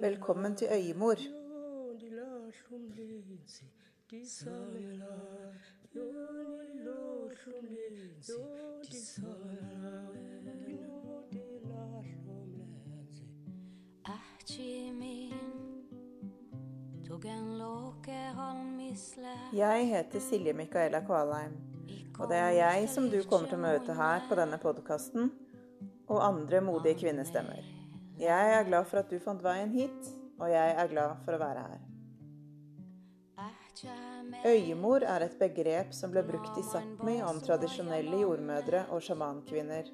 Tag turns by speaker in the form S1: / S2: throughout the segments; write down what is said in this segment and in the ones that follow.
S1: Velkommen til Øyemor. Jeg heter Silje Micaela Kvalheim, og det er jeg som du kommer til å møte her på denne podkasten, og andre modige kvinnestemmer. Jeg er glad for at du fant veien hit, og jeg er glad for å være her. Øyemor er et begrep som ble brukt i Sápmi om tradisjonelle jordmødre og sjamankvinner.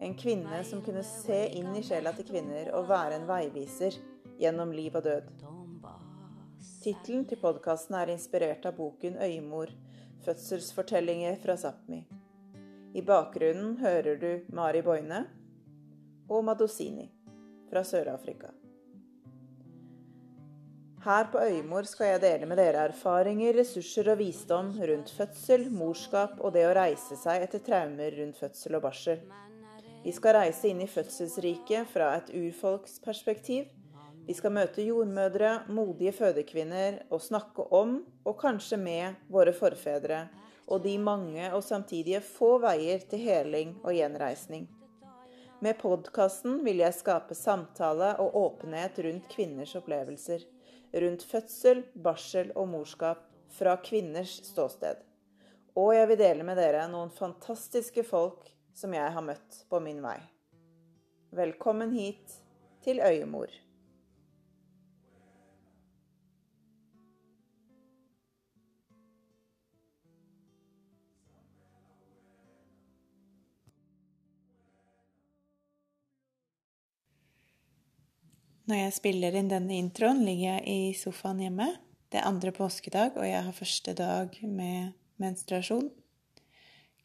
S1: En kvinne som kunne se inn i sjela til kvinner og være en veiviser gjennom liv og død. Tittelen til podkasten er inspirert av boken 'Øymor fødselsfortellinger fra Sápmi'. I bakgrunnen hører du Mari Boine og Madosini fra Sør-Afrika. Her på Øymor skal jeg dele med dere erfaringer, ressurser og visdom rundt fødsel, morskap og det å reise seg etter traumer rundt fødsel og barsel. Vi skal reise inn i fødselsriket fra et urfolksperspektiv vi skal møte jordmødre, modige fødekvinner og snakke om, og kanskje med, våre forfedre og de mange og samtidige få veier til heling og gjenreisning. Med podkasten vil jeg skape samtale og åpenhet rundt kvinners opplevelser. Rundt fødsel, barsel og morskap fra kvinners ståsted. Og jeg vil dele med dere noen fantastiske folk som jeg har møtt på min vei. Velkommen hit til Øyemor. Når jeg spiller inn denne introen, ligger jeg i sofaen hjemme. Det er andre påskedag, og jeg har første dag med menstruasjon.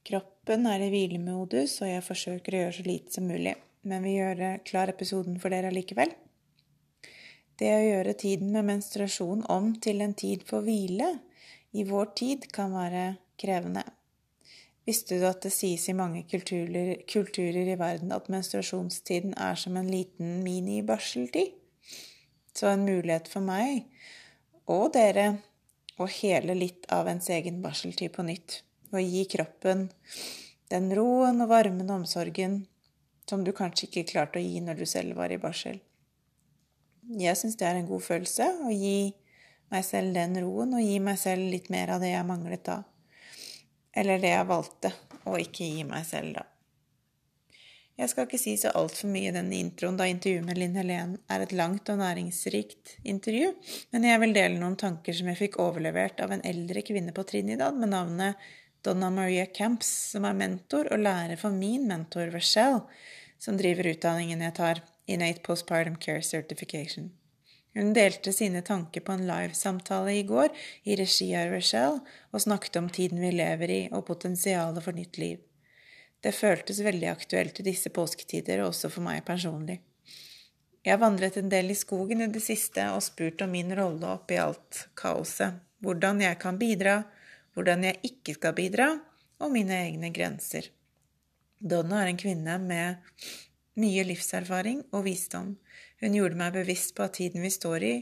S1: Kroppen er i hvilemodus, og jeg forsøker å gjøre så lite som mulig. Men vi gjør klar episoden for dere allikevel. Det å gjøre tiden med menstruasjon om til en tid for hvile i vår tid kan være krevende. Visste du at det sies i mange kulturer, kulturer, i verden at menstruasjonstiden er som en liten mini-barseltid? Så en mulighet for meg og dere å hele litt av ens egen barseltid på nytt. Og gi kroppen den roen og varmen og omsorgen som du kanskje ikke klarte å gi når du selv var i barsel. Jeg syns det er en god følelse å gi meg selv den roen, og gi meg selv litt mer av det jeg manglet da. Eller det jeg valgte å ikke gi meg selv, da. Jeg skal ikke si så altfor mye i denne introen, da intervjuet med Linn Helen er et langt og næringsrikt intervju, men jeg vil dele noen tanker som jeg fikk overlevert av en eldre kvinne på Trinidad med navnet Donna Maria Camps, som er mentor og lærer for min mentor Rochelle, som driver utdanningen jeg tar, Innate Postpartum Care Certification. Hun delte sine tanker på en livesamtale i går i regi av Rochelle og snakket om tiden vi lever i og potensialet for nytt liv. Det føltes veldig aktuelt i disse påsketider, og også for meg personlig. Jeg har vandret en del i skogen i det siste og spurt om min rolle oppi alt kaoset, hvordan jeg kan bidra, hvordan jeg ikke skal bidra, og mine egne grenser. Donna er en kvinne med mye livserfaring og visdom. Hun gjorde meg bevisst på at tiden vi står i,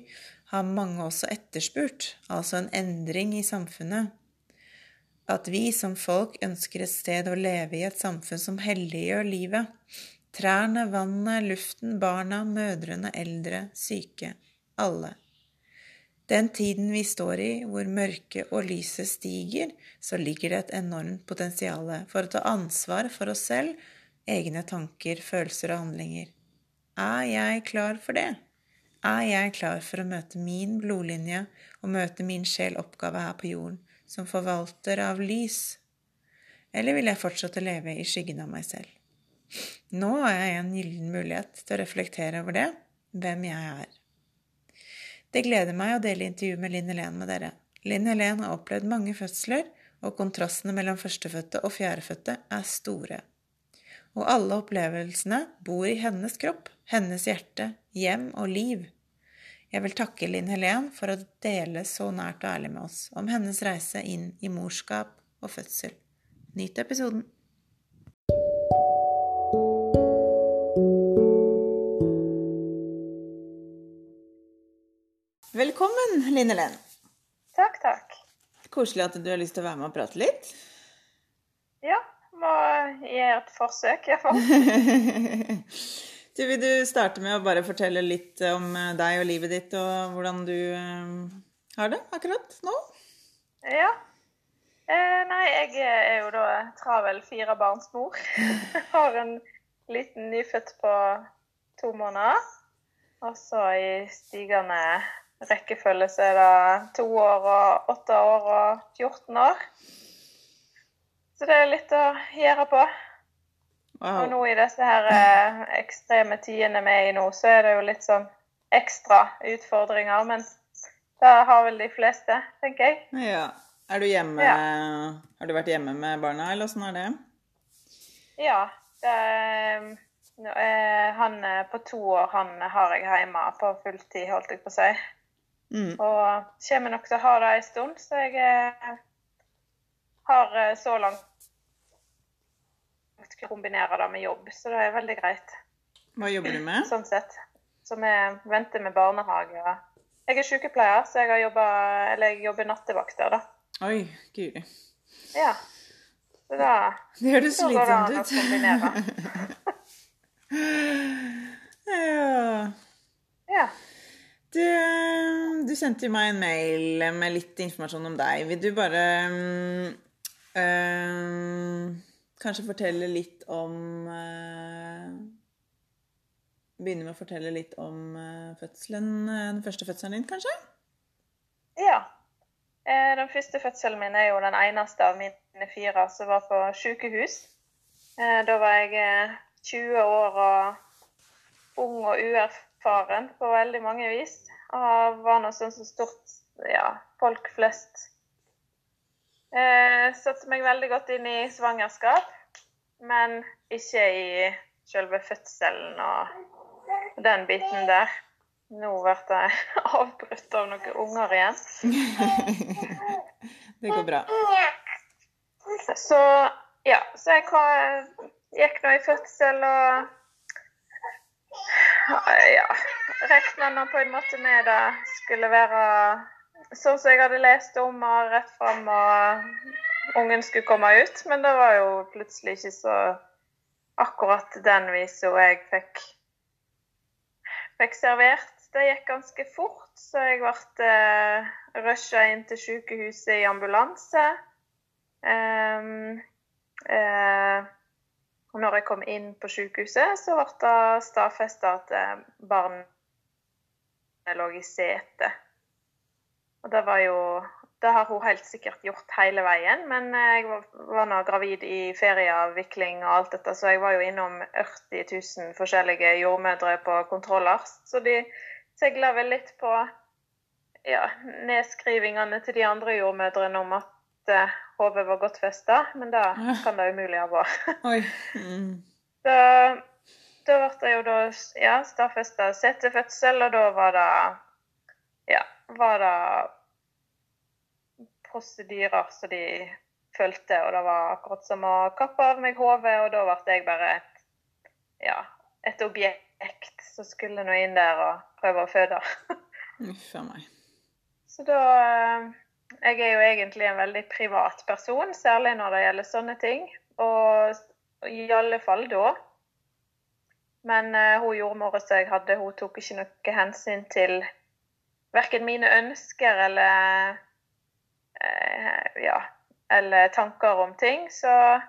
S1: har mange også etterspurt, altså en endring i samfunnet. At vi som folk ønsker et sted å leve i, et samfunn som helliggjør livet. Trærne, vannet, luften, barna, mødrene, eldre, syke. Alle. Den tiden vi står i, hvor mørket og lyset stiger, så ligger det et enormt potensial for å ta ansvar for oss selv, egne tanker, følelser og handlinger. Er jeg klar for det? Er jeg klar for å møte min blodlinje og møte min sjeloppgave her på jorden som forvalter av lys? Eller vil jeg fortsette å leve i skyggen av meg selv? Nå har jeg en gyllen mulighet til å reflektere over det, hvem jeg er. Det gleder meg å dele intervjuet med Linn Helen med dere. Linn Helen har opplevd mange fødsler, og kontrastene mellom førstefødte og fjerdefødte er store og alle opplevelsene bor i hennes kropp, hennes hjerte, hjem og liv. Jeg vil takke Linn Helen for å dele så nært og ærlig med oss om hennes reise inn i morskap og fødsel. Nyt episoden!
S2: Velkommen, Linn Helen.
S3: Takk, takk.
S2: Koselig at du har lyst til å være med og prate litt.
S3: Ja, må gjøre et forsøk, iallfall.
S2: du, vil du starte med å bare fortelle litt om eh, deg og livet ditt, og hvordan du uh, har det akkurat nå?
S3: Ja. Eh, nei, jeg er jo da travel firebarnsmor. har en liten nyfødt på to måneder. Og så i stigende rekkefølge så er det to år og åtte år og 14 år. Så det er litt å gjøre på. Wow. Og nå i disse her eh, ekstreme tidene vi er i nå, så er det jo litt sånn ekstra utfordringer. Men det har vel de fleste, tenker jeg.
S2: Ja. Er du hjemme ja. Har du vært hjemme med barna, eller åssen er det?
S3: Ja. Det, eh, han på to år, han har jeg hjemme på fulltid, holdt jeg på å si. Mm. Og kommer nok til å ha det en stund, så jeg eh, har eh, så langt kombinere det med jobb, så det er veldig greit.
S2: Hva jobber du med?
S3: Sånn sett. Så vi venter med barnehage. Jeg er sykepleier, så jeg, jobbet, jeg jobber nattevakter, da.
S2: Oi, guri.
S3: Ja. Så da
S2: Det høres slitsomt ut. ja.
S3: ja.
S2: Du, du sendte meg en mail med litt informasjon om deg. Vil du bare øh, kanskje fortelle litt om øh, Begynne med å fortelle litt om øh, fødselen, den første fødselen din, kanskje?
S3: Ja. Den første fødselen min er jo den eneste av mine fire som var på sykehus. Da var jeg 20 år og ung og uerfaren på veldig mange vis. Og var noe sånn som stort ja, folk flest. Eh, Satte meg veldig godt inn i svangerskap, men ikke i selve fødselen og den biten der. Nå ble jeg avbrutt av noen unger igjen.
S2: det går bra.
S3: Så ja, så jeg gikk nå i fødsel og ja, regna nå på en måte med det skulle være sånn som jeg hadde lest om, og rett fram og ungen skulle komme ut. Men det var jo plutselig ikke så akkurat den visa jeg fikk, fikk servert. Det gikk ganske fort, så jeg ble eh, rusha inn til sykehuset i ambulanse. Um, eh, når jeg kom inn på sykehuset, så ble det stadfesta at eh, barnet lå i sete. Og det var jo Det har hun helt sikkert gjort hele veien, men eh, jeg var nå gravid i ferieavvikling og alt dette, så jeg var jo innom 40 000 forskjellige jordmødre på kontroller. Så de segla vel litt på ja, nedskrivingene til de andre jordmødrene om at eh, hodet var godt festa, men det kan det umulig ha vært. så Da, da ble det jo da ja, stadfesta setefødsel, og da var det ja, var det prosedyrer som de fulgte, og det var akkurat som å kappe av meg hodet, og da ble jeg bare et, ja, et objekt som skulle nå inn der og prøve å føde.
S2: Uff a meg.
S3: Så da jeg er jo egentlig en veldig privat person, særlig når det gjelder sånne ting. Og i alle fall da. Men uh, hun jordmora som jeg hadde, hun tok ikke noe hensyn til verken mine ønsker eller uh, ja, eller tanker om ting. Så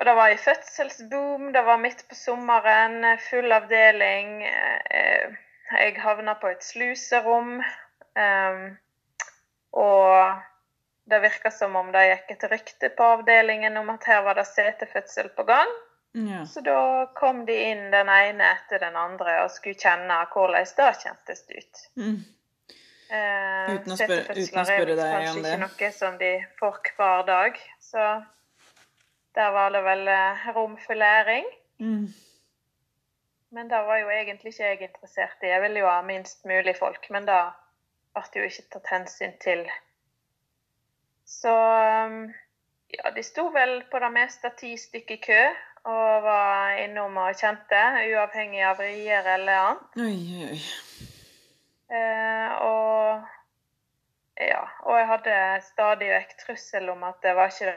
S3: Og det var i fødselsboom, det var midt på sommeren, full avdeling. Uh, jeg havna på et sluserom. Um, og det virka som om det gikk et rykte på avdelingen om at her var det setefødsel på gang. Ja. Så da kom de inn den ene etter den andre og skulle kjenne hvordan det kjentes ut. Mm.
S2: Eh, uten, å spørre, uten å spørre deg om det.
S3: Kanskje ikke noe som de får hver dag. Så der var det vel eh, rom for læring. Mm. Men det var jo egentlig ikke jeg interessert i. Jeg ville jo ha minst mulig folk. Men da ble jo ikke tatt hensyn til. Så um, ja, de sto vel på det meste ti stykker i kø og var innom og kjente, uavhengig av rier eller annet.
S2: Oi, oi.
S3: Eh, og Ja. Og jeg hadde stadig vekk trussel om at det var ikke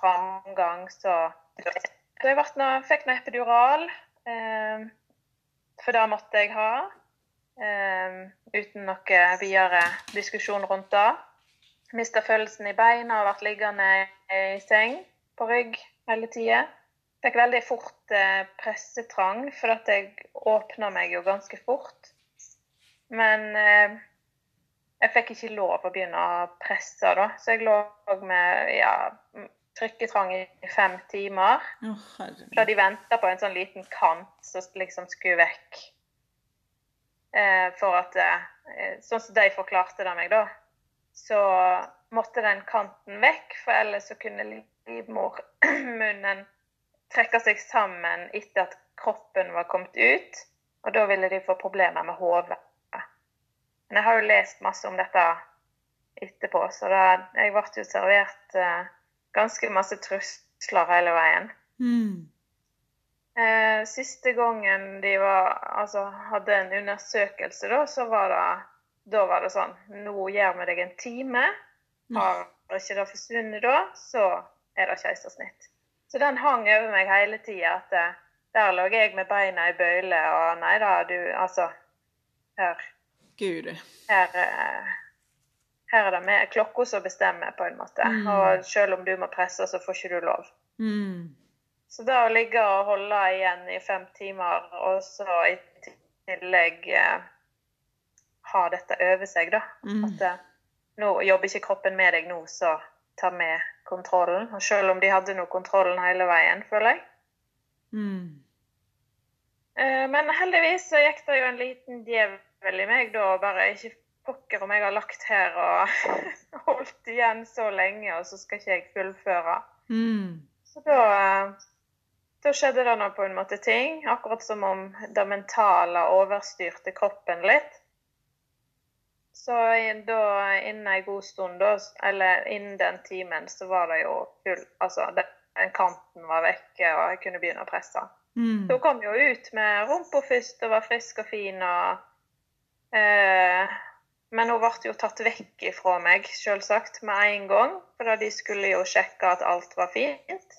S3: framgang, så Så jeg ble fikk nå epidural. Eh, for det måtte jeg ha. Eh, uten noe videre diskusjon rundt det. Mista følelsen i beina og vært liggende i seng på rygg hele tida. Fikk veldig fort eh, pressetrang, for at jeg åpna meg jo ganske fort. Men eh, jeg fikk ikke lov å begynne å presse, da. Så jeg lå med ja, trykketrang i fem timer.
S2: Oh.
S3: Da de venta på en sånn liten kant som liksom skulle vekk. Eh, for at eh, Sånn som de forklarte det meg, da, så måtte den kanten vekk, for ellers så kunne livmormunnen trekke seg sammen etter at kroppen var kommet ut. Og da ville de få problemer med hodet. Men jeg har jo lest masse om dette etterpå, så da, jeg ble jo servert eh, ganske masse trusler hele veien.
S2: Mm.
S3: Eh, siste gangen de var, altså, hadde en undersøkelse, da, så var det, da var det sånn Nå gir vi deg en time. Har ikke det forsvunnet da, så er det keisersnitt. Så den hang over meg hele tida. At eh, der lå jeg med beina i bøyle, og nei da, du Altså, her,
S2: Gud.
S3: her eh, her er det med klokka som bestemmer, på en måte.
S2: Mm.
S3: Og selv om du må presse, så får ikke du lov.
S2: Mm.
S3: Så da å ligge og holde igjen i fem timer, og så i tillegg eh, ha dette over seg, da.
S2: Mm.
S3: At eh, nå jobber ikke kroppen med deg nå, så ta med kontrollen. Og selv om de hadde nå kontrollen hele veien, føler jeg.
S2: Mm.
S3: Eh, men heldigvis så gikk det jo en liten djevel i meg da, bare ikke pokker om jeg har lagt her og holdt igjen så lenge, og så skal ikke jeg fullføre.
S2: Mm.
S3: Så da, eh, da skjedde det nå på en måte ting, akkurat som om det mentale overstyrte kroppen litt. Så da innen en god stund, da, eller innen den timen, så var det jo full Altså, den, kanten var vekke, og jeg kunne begynne å presse.
S2: Mm.
S3: Så hun kom jo ut med rumpa først og var frisk og fin og eh, Men hun ble jo tatt vekk ifra meg, selvsagt, med en gang. For de skulle jo sjekke at alt var fint.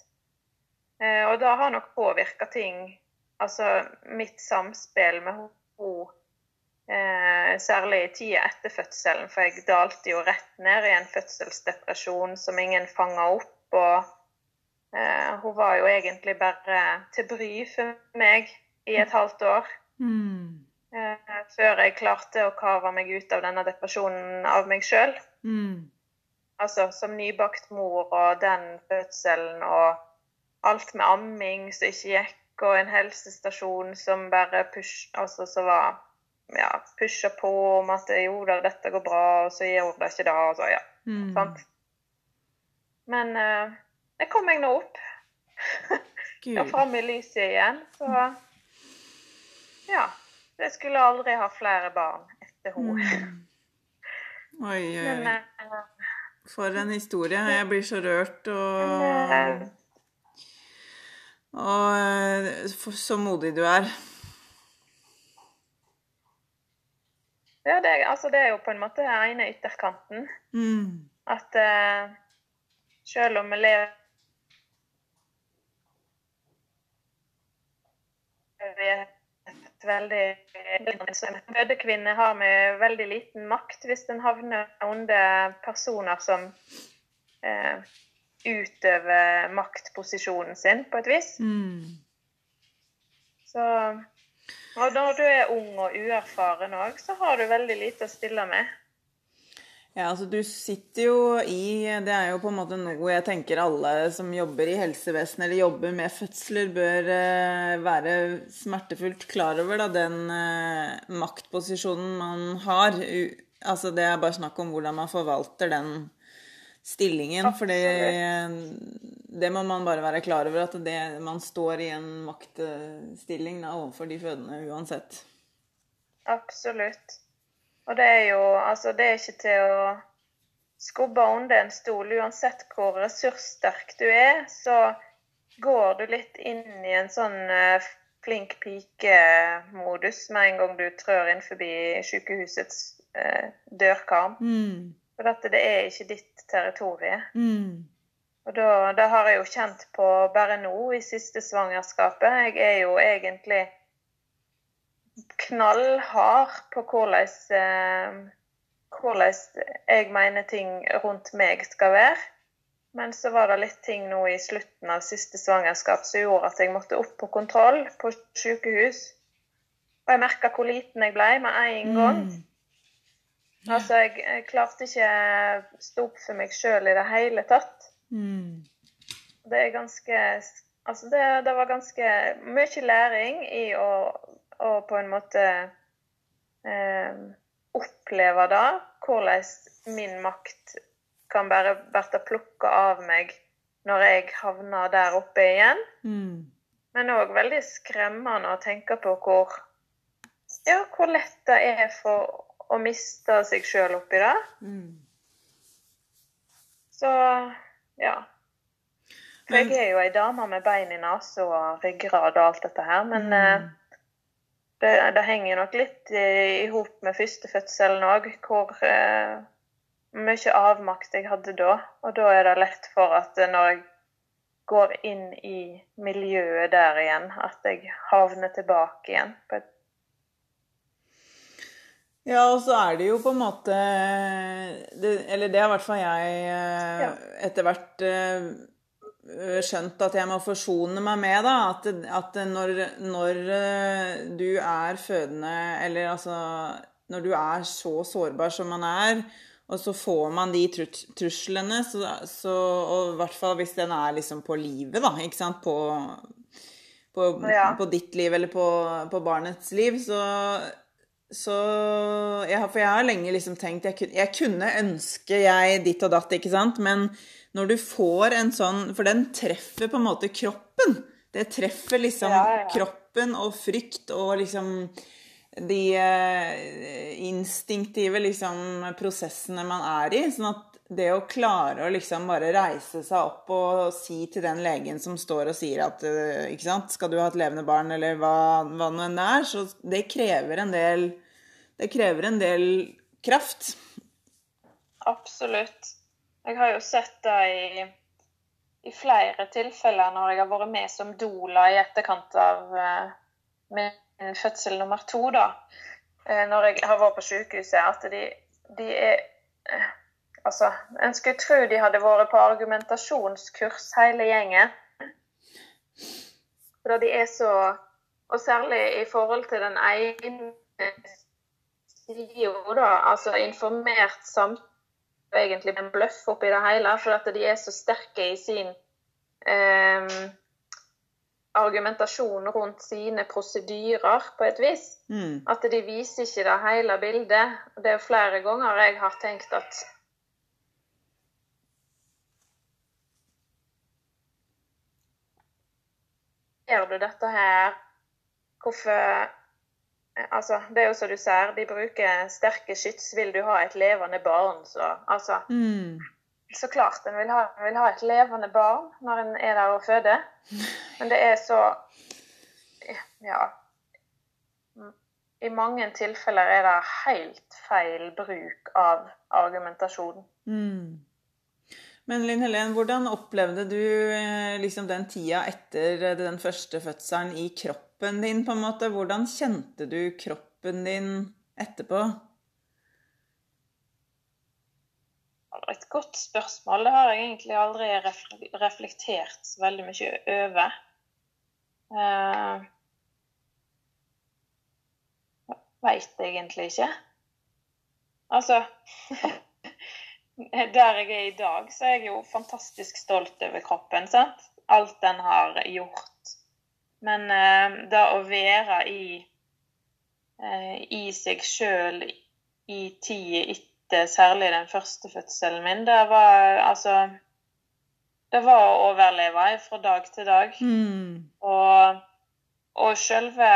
S3: Eh, og det har nok påvirka ting. Altså mitt samspill med henne, særlig i tida etter fødselen. For jeg dalte jo rett ned i en fødselsdepresjon som ingen fanga opp. og Eh, hun var jo egentlig bare til bry for meg i et halvt år.
S2: Mm.
S3: Eh, før jeg klarte å kave meg ut av denne depresjonen av meg sjøl.
S2: Mm.
S3: Altså som nybakt mor og den fødselen og alt med amming som ikke gikk, og en helsestasjon som bare push, altså som var ja, pusha på om at jo da, dette går bra, og så gjør det ikke det. Og så, ja,
S2: Mm.
S3: sant? Men eh, det kom meg nå opp.
S2: Gud.
S3: og framme i lyset igjen. Så ja. Jeg skulle aldri ha flere barn etter henne.
S2: Mm. Oi, oi,
S3: Men
S2: oi.
S3: eh,
S2: For en historie. Jeg blir så rørt og
S3: Men,
S2: Og eh, så modig du er.
S3: Ja, det, altså, det er jo på en måte den ene ytterkanten.
S2: Mm.
S3: At uh, selv om vi lever et veldig Fødekvinne har med veldig liten makt hvis den havner under personer som uh, utøver maktposisjonen sin, på et vis.
S2: Mm.
S3: Så og når du er ung og uerfaren òg, så har du veldig lite å stille med.
S2: Ja, altså du sitter jo i Det er jo på en måte noe jeg tenker alle som jobber i helsevesenet eller jobber med fødsler, bør eh, være smertefullt klar over, da, den eh, maktposisjonen man har. Altså det er bare snakk om hvordan man forvalter den stillingen. For det, det må man bare være klar over, at det, man står i en maktstilling da, overfor de fødende uansett.
S3: Absolutt. Og det er jo Altså, det er ikke til å skubbe under en stol. Uansett hvor ressurssterk du er, så går du litt inn i en sånn eh, flink pike-modus med en gang du trør inn forbi sykehusets eh, dørkarm.
S2: Mm.
S3: For dette, det er ikke ditt territorie.
S2: Mm.
S3: Og da, da har jeg jo kjent på bare nå i siste svangerskapet. Jeg er jo egentlig knallhard på hvordan, eh, hvordan jeg mener ting rundt meg skal være. Men så var det litt ting nå i slutten av siste svangerskap som gjorde at jeg måtte opp på kontroll på sykehus. Og jeg merka hvor liten jeg ble med en gang.
S2: Mm.
S3: Altså, jeg, jeg klarte ikke stå opp for meg sjøl i det hele tatt.
S2: Mm.
S3: Det er ganske Altså, det, det var ganske mye læring i å, å på en måte eh, oppleve det. Hvordan min makt kan bare bli plukka av meg når jeg havner der oppe igjen.
S2: Mm.
S3: Men òg veldig skremmende å tenke på hvor, ja, hvor lett det er for å miste seg sjøl oppi det.
S2: Mm.
S3: Så ja. For jeg er jo ei dame med bein i nesa og ryggrad og alt dette her, men eh,
S2: Mm.
S3: det, det henger nok litt i, hop med førstefødselen òg, hvor eh, mye avmakt jeg hadde da. Og da er det lett for at når jeg går inn i miljøet der igjen, at jeg havner tilbake igjen. På et,
S2: Ja, og så er det jo på en måte det, Eller det har i hvert fall jeg eh, etter hvert eh, skjønt at jeg må forsone meg med, da. At, at når, når eh, du er fødende, eller altså Når du er så sårbar som man er, og så får man de truslene, så, så, og i hvert fall hvis den er liksom på livet, da, ikke sant, på, på,
S3: Ja.
S2: på ditt liv eller på, på barnets liv, så så jeg, har- For jeg har lenge liksom tenkt jeg kunne, jeg kunne ønske jeg ditt og datt, ikke sant? Men når du får en sånn For den treffer på en måte kroppen. Det treffer liksom
S3: Ja, ja.
S2: kroppen og frykt og liksom de eh, instinktive liksom prosessene man er i. Sånn at det å klare å liksom bare reise seg opp og si til den legen som står og sier at eh, ikke sant, skal du ha et levende barn, eller hva, hva nå enn det er, så det krever en del Det krever en del kraft.
S3: absolutt. Jeg har jo sett det i, i flere tilfeller når jeg har vært med som doula i etterkant av eh, min fødsel nummer to, da. Eh, når jeg har vært på sykehuset, at de, de er Altså, en skulle tro de hadde vært på argumentasjonskurs hele gjengen. Da de er så Og særlig i forhold til den ene sida, da. Altså informert samtykke egentlig en bløff oppi det hele, for at de er så sterke i sin eh, argumentasjon rundt sine prosedyrer, på et vis.
S2: Mm.
S3: At de viser ikke det hele bildet. Det er flere ganger jeg har tenkt at Gjør du dette her? Hvorfor Altså, det er jo som du sier, de bruker sterke skyts. Vil du ha et levende barn, så Altså,
S2: Mm.
S3: så klart en vil, ha, en vil ha et levende barn når en er der og føder. Men det er så Ja. I mange tilfeller er det helt feil bruk av argumentasjon.
S2: Mm. Men Linn Helen, hvordan opplevde du eh, liksom den tida etter eh, den første fødselen i kroppen din, på en måte? Hvordan kjente du kroppen din etterpå?
S3: Det var Et godt spørsmål. Det har jeg egentlig aldri reflektert så veldig mye over. Uh, Veit egentlig ikke. Altså Der jeg er i dag, så er jeg jo fantastisk stolt over kroppen. sant? Alt den har gjort. Men eh, det å være i, eh, i seg sjøl i tida etter særlig den første fødselen min, det var altså Det var å overleve fra dag til dag.
S2: Mm.
S3: Og, og selve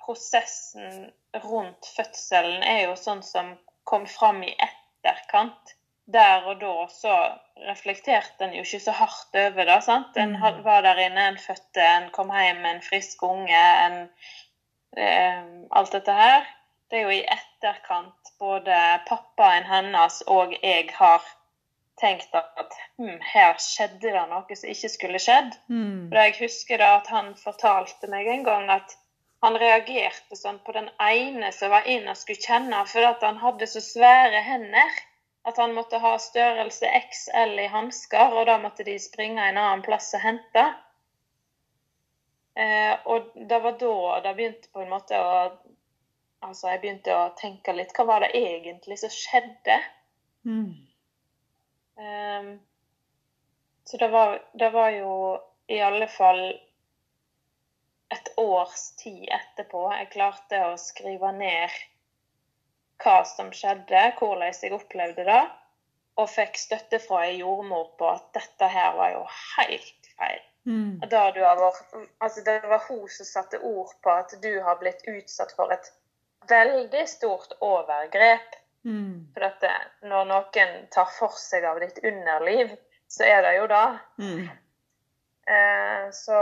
S3: prosessen rundt fødselen er jo sånn som kom fram i etterkant. Der og da så reflekterte en jo ikke så hardt over det. sant? En
S2: Mm.
S3: var der inne, en fødte, en kom hjem med en frisk unge, en eh, Alt dette her. Det er jo i etterkant både pappaen hennes og jeg har tenkt at hm, her skjedde det noe som ikke skulle skjedd.
S2: Mm.
S3: For jeg husker da at han fortalte meg en gang at han reagerte sånn på den ene som var inn og skulle kjenne, for at han hadde så svære hender at han måtte ha størrelse XL i hansker, og da måtte de springe en annen plass og hente. Eh, og det var da det begynte på en måte å Altså, jeg begynte å tenke litt Hva var det egentlig som skjedde?
S2: Mm.
S3: Ehm, så det var, det var jo i alle fall et års tid etterpå jeg klarte å skrive ned hva som skjedde, hvordan jeg opplevde det, og fikk støtte fra ei jordmor på at dette her var jo helt feil.
S2: Mm.
S3: Da du har vært, altså det var hun som satte ord på at du har blitt utsatt for et veldig stort overgrep.
S2: Mm.
S3: For at det, når noen tar for seg av ditt underliv, så er det jo det.
S2: Mm.
S3: Eh, så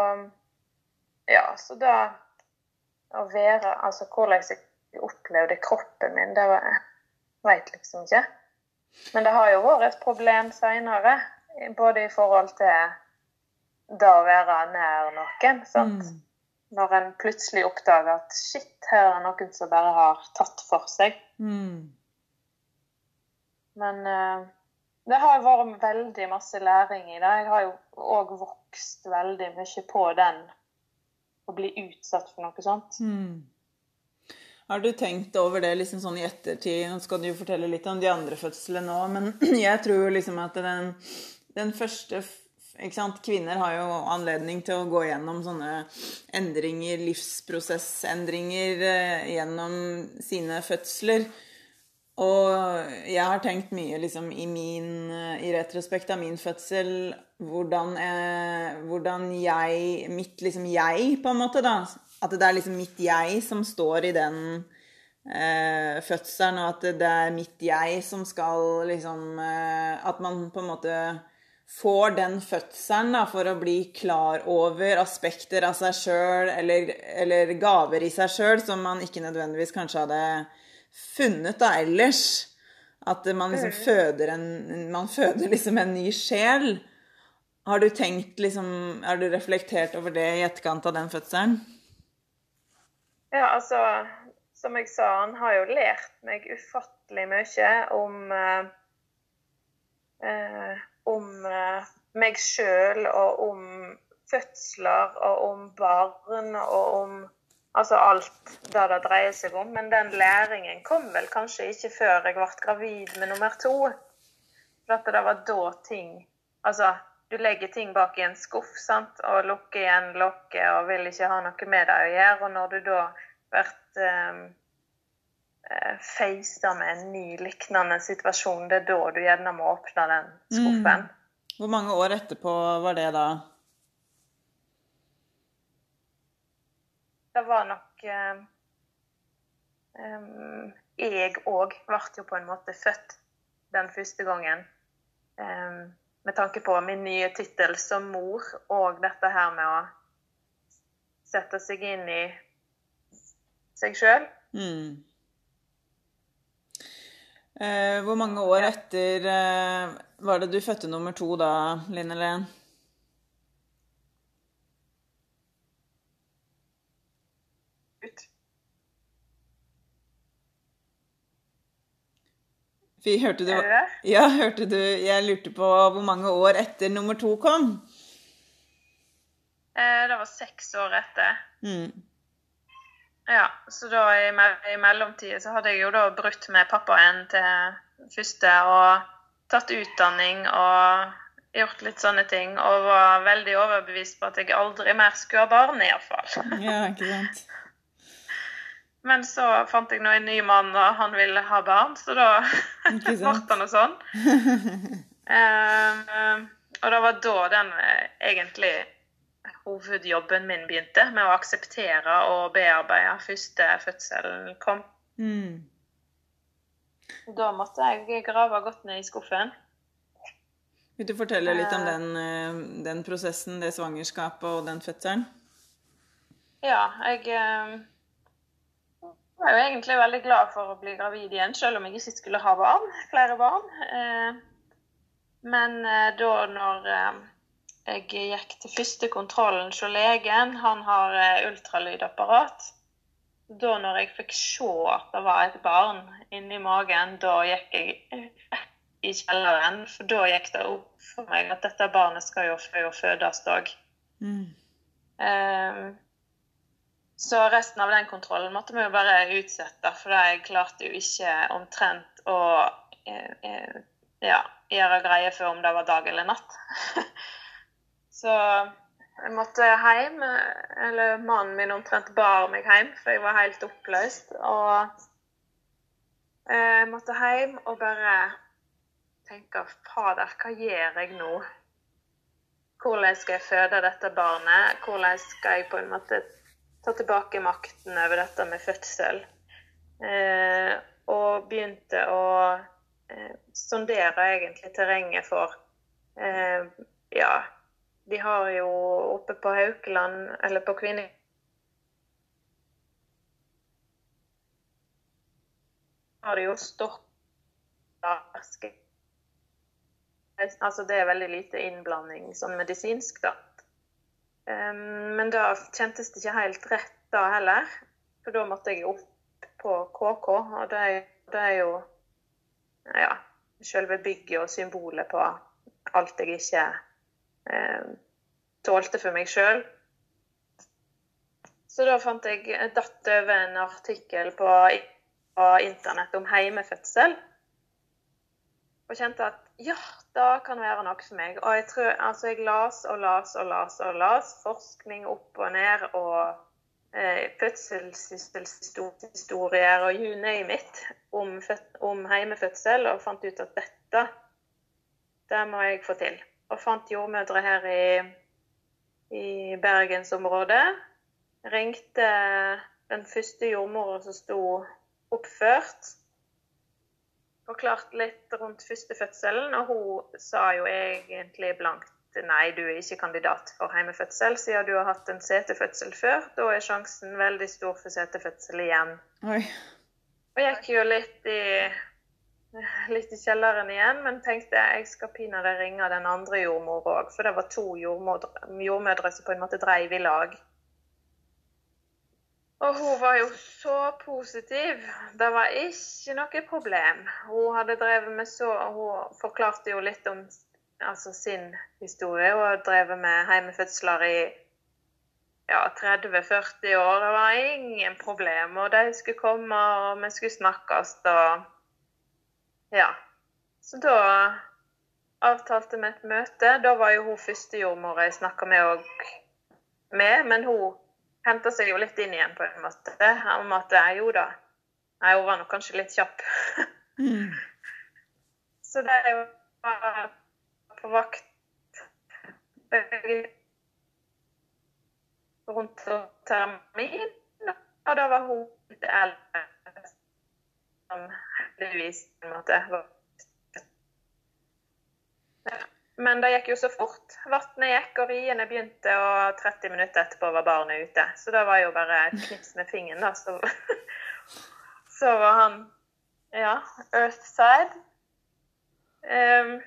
S3: Ja, så da Å være Altså hvordan jeg opplevde kroppen min, det var Jeg veit liksom ikke. Men det har jo vært et problem seinere, både i forhold til det å være nær noen. sant?
S2: Mm.
S3: Når en plutselig oppdager at shit, her er det noen som bare har tatt for seg.
S2: Mm.
S3: Men uh, det har vært veldig masse læring i det. Jeg har jo òg vokst veldig mye på den å bli utsatt for noe sånt.
S2: Mm. Har du tenkt over det liksom sånn i ettertid? Nå skal du jo fortelle litt om de andre fødslene nå, men jeg tror liksom at den, den første? Kvinner har jo anledning til å gå gjennom sånne endringer, livsprosessendringer, eh, gjennom sine fødsler. Og jeg har tenkt mye liksom i min I retrospekt av min fødsel hvordan, eh, hvordan jeg Mitt liksom jeg, på en måte, da. At det er liksom mitt jeg som står i den eh, fødselen, og at det er mitt jeg som skal liksom eh, At man på en måte får den fødselen da, for å bli klar over aspekter av seg sjøl, eller, eller gaver i seg sjøl, som man ikke nødvendigvis kanskje hadde funnet da ellers. At man liksom føder en Man føder liksom en ny sjel. Har du tenkt liksom Har du reflektert over det i etterkant av den fødselen?
S3: Ja, altså Som jeg sa, han har jo lært meg ufattelig mye om eh, eh, Om eh, meg sjøl og om fødsler og om barn og om Altså alt det det dreier seg om. Men den læringen kom vel kanskje ikke før jeg ble gravid med nummer to. For at det var da ting Altså, du legger ting bak i en skuff sant? og lukker igjen lokket og vil ikke ha noe med det å gjøre. Og når du da blir eh, feista med en ny lignende situasjon, det er da du gjerne må åpne den skuffen.
S2: Hvor mange år etterpå var det da?
S3: Det var nok em, Jeg òg ble jo på en måte født den første gangen. em, med tanke på min nye tittel som mor og dette her med å sette seg inn i seg sjøl.
S2: Mm. Eh, hvor mange år etter eh, var det du fødte nummer to da, Linn Helen? Fy, hørte du? Ja, hørte du Jeg lurte på hvor mange år etter nummer to kom.
S3: Eh, det var seks år etter.
S2: Mm.
S3: Ja, så da i, i mellomtida så hadde jeg jo da brutt med pappaen til første og tatt utdanning og gjort litt sånne ting. Og var veldig overbevist på at jeg aldri mer skulle ha barn, iallfall.
S2: Ja, ikke sant.
S3: Men så fant jeg nå en ny mann, og han ville ha barn, så da ble han noe sånn. Eh, og det var da den eh, egentlig hovedjobben min begynte, med å akseptere og bearbeide første fødselen kom.
S2: Mm.
S3: Da måtte jeg grave godt ned i skuffen.
S2: Vil du fortelle litt om den, eh, den prosessen, det svangerskapet og den fødselen?
S3: Ja, jeg eh, var jo egentlig veldig glad for å bli gravid igjen, selv om jeg ikke skulle ha barn, flere barn. Eh, men da når jeg gikk til første kontrollen hos legen, han har ultralydapparat, da når jeg fikk se at det var et barn inni magen, da gikk jeg i kjelleren. For da gikk det opp for meg at dette barnet skal jo, jo fødes òg. Mm. Um, så resten av den kontrollen måtte vi jo bare utsette, for jeg klarte jo ikke omtrent å eh, eh, ja, gjøre greie for om det var dag eller natt. så jeg måtte hjem, eller mannen min omtrent bar meg hjem, for jeg var helt oppløst. Og jeg måtte hjem og bare tenke Fader, hva gjør jeg nå? Hvordan skal jeg føde dette barnet? Hvordan skal jeg på en måte ta tilbake makten over dette med fødsel? Eh, og begynte å eh, sondere egentlig terrenget for eh, ja, de har jo oppe på Haukeland, eller på Kvinne... har de jo stokk Altså det er veldig lite innblanding sånn medisinsk, da. Men da kjentes det ikke helt rett da heller. For da måtte jeg opp på KK, og det er, det er jo ja, selve bygget og symbolet på alt jeg ikke eh, tålte for meg sjøl. Så da fant jeg datt over en artikkel på, på internett om heimefødsel. Og kjente at ja, det kan være noe for meg. Og jeg tror, altså jeg las og las og las og las. Forskning opp og ned og eh, fødselshistorier og you name it om, om heimefødsel, og fant ut at dette, det må jeg få til og fant jordmødre her i, i bergensområdet. Ringte den første jordmora som sto oppført. Forklarte litt rundt førstefødselen, og hun sa jo egentlig blankt nei, du er ikke kandidat for heimefødsel siden du har hatt en setefødsel før. Da er sjansen veldig stor for setefødsel igjen. Oi. Og jeg gikk jo litt i litt i kjelleren igjen, men tenkte jeg skal pinadø ringe den andre jordmor òg. For det var to jordmødre, jordmødre som på en måte dreiv i lag. Og hun var jo så positiv. Det var ikke noe problem. Hun hadde drevet med så Hun forklarte jo litt om altså, sin historie. Hadde drevet med heimefødsler i ja, 30-40 år. Det var ingen problem. Og de skulle komme, og vi skulle snakkes. og ja. Så da avtalte vi et møte. Da var jo hun første jordmor jeg snakka med òg med, men hun henta seg jo litt inn igjen på en måte. Om at jo da, jeg var nok kanskje litt kjapp. mm. Så det var på vakt rundt termin, og da var hun litt eldre som heldigvis på en måte var Men det gikk jo så fort. Vannet gikk, og riene begynte, og 30 minutter etterpå var barnet ute. Så det var jo bare et knips med fingeren, da. Så, så var han ja, Earthside. Um,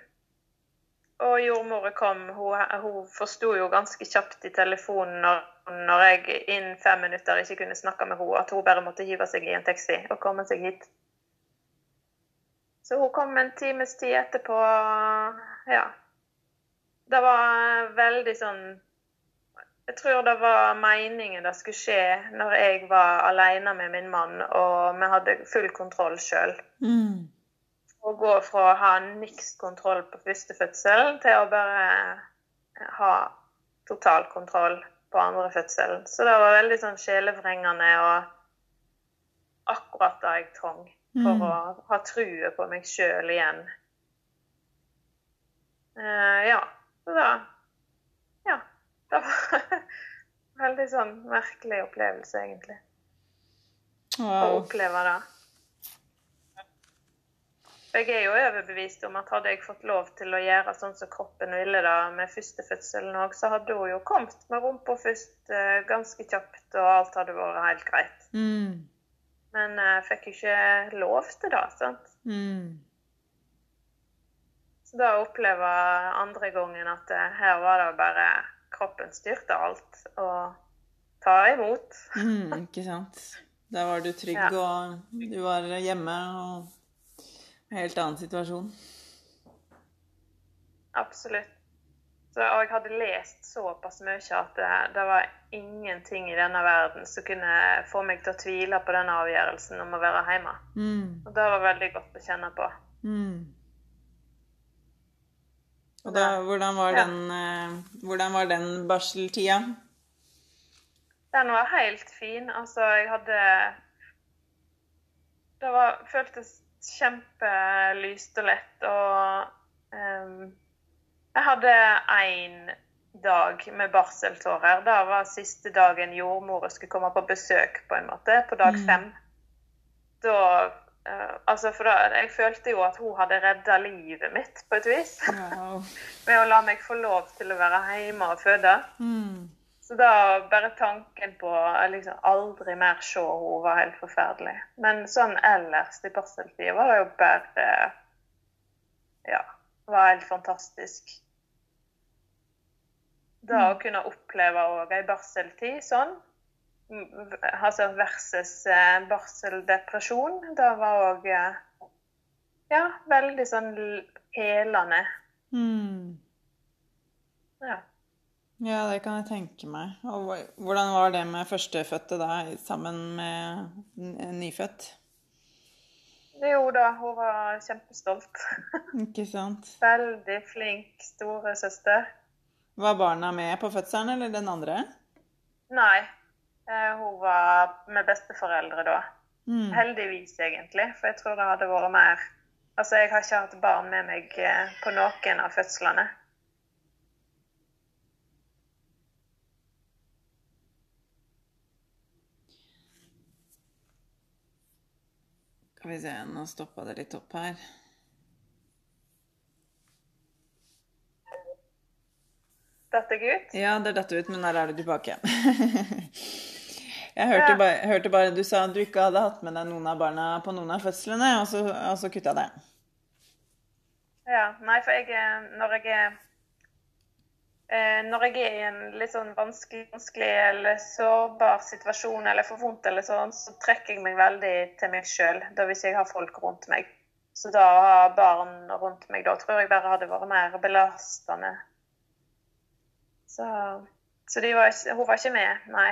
S3: og jordmora kom. Hun, hun forsto jo ganske kjapt i telefonen når, når jeg innen fem minutter ikke kunne snakke med henne, at hun bare måtte hive seg i en taxi og komme seg hit. Så hun kom en times tid etterpå. Ja. Det var veldig sånn Jeg tror det var meningen det skulle skje når jeg var alene med min mann og vi hadde full kontroll sjøl. Mm. Å gå fra å ha niks kontroll på første fødsel til å bare ha total kontroll på andre fødsel. Så det var veldig sånn sjelevrengende og akkurat det jeg trong for mm. å ha trua på meg sjøl igjen. Uh, ja. Så da Ja. Det var en veldig sånn merkelig opplevelse, egentlig. Wow. Å oppleve det. Jeg er jo overbevist om at hadde jeg fått lov til å gjøre sånn som kroppen ville da med førstefødselen òg, så hadde hun jo kommet med rumpa først eh, ganske kjapt, og alt hadde vært helt greit.
S2: Mm.
S3: Men jeg fikk ikke lov til det, sant.
S2: Mm.
S3: Da oppleve andre gangen at her var det bare kroppen styrte alt, og ta imot.
S2: Mm, ikke sant. Da var du trygg,
S3: Ja.
S2: og du var hjemme, og en helt annen situasjon.
S3: Absolutt. Så, og jeg hadde lest såpass mye at det, det var ingenting i denne verden som kunne få meg til å tvile på den avgjørelsen om å være hjemme.
S2: Mm.
S3: Og det var veldig godt å kjenne på.
S2: Mm. Og da, hvordan var den, eh, hvordan var den barseltida?
S3: Den var helt fin. Altså, jeg hadde Det var, føltes kjempelyst og lett, og um, Jeg hadde én dag med barseltårer. Det var siste dagen jordmora skulle komme på besøk, på en måte, på dag
S2: Mm.
S3: fem. Da eh, Altså, for da, jeg følte jo at hun hadde redda livet mitt, på et vis.
S2: Wow.
S3: Med å la meg få lov til å være hjemme og føde.
S2: Mm.
S3: Så da bare tanken på liksom aldri mer se henne var helt forferdelig. Men sånn ellers i barseltida var det jo bare Ja. var helt fantastisk. Da å kunne oppleve òg ei barseltid sånn, altså versus eh, barseldepresjon, det var òg eh, Ja, veldig sånn helende.
S2: Mm.
S3: Ja.
S2: Ja, det kan jeg tenke meg. Og hvordan var det med førstefødte da, sammen med n- nyfødt?
S3: Jo da, hun var kjempestolt.
S2: Ikke sant?
S3: Veldig flink storesøster.
S2: Var barna med på fødselen, eller den andre?
S3: Nei, eh, hun var med besteforeldre da.
S2: Mm.
S3: Heldigvis, egentlig, for jeg tror det hadde vært mer Altså, jeg har ikke hatt barn med meg eh, på noen av fødslene.
S2: Skal vi se, nå stoppa det litt opp her.
S3: Dette gutt?
S2: Ja, det datt ut, men der er du tilbake. Jeg hørte,
S3: Ja.
S2: bare, hørte bare du sa at du ikke hadde hatt med deg noen av barna på noen av fødslene, og så, og så kutta det.
S3: Ja. Nei, for jeg er Når jeg er eh, Når jeg er i en litt sånn vanskelig, vanskelig eller sårbar situasjon eller for vondt eller sånn, så trekker jeg meg veldig til meg sjøl. Hvis jeg har folk rundt meg. Så da å ha barn rundt meg, da tror jeg bare hadde vært mer belastende. Så, så de var hun var ikke med, nei.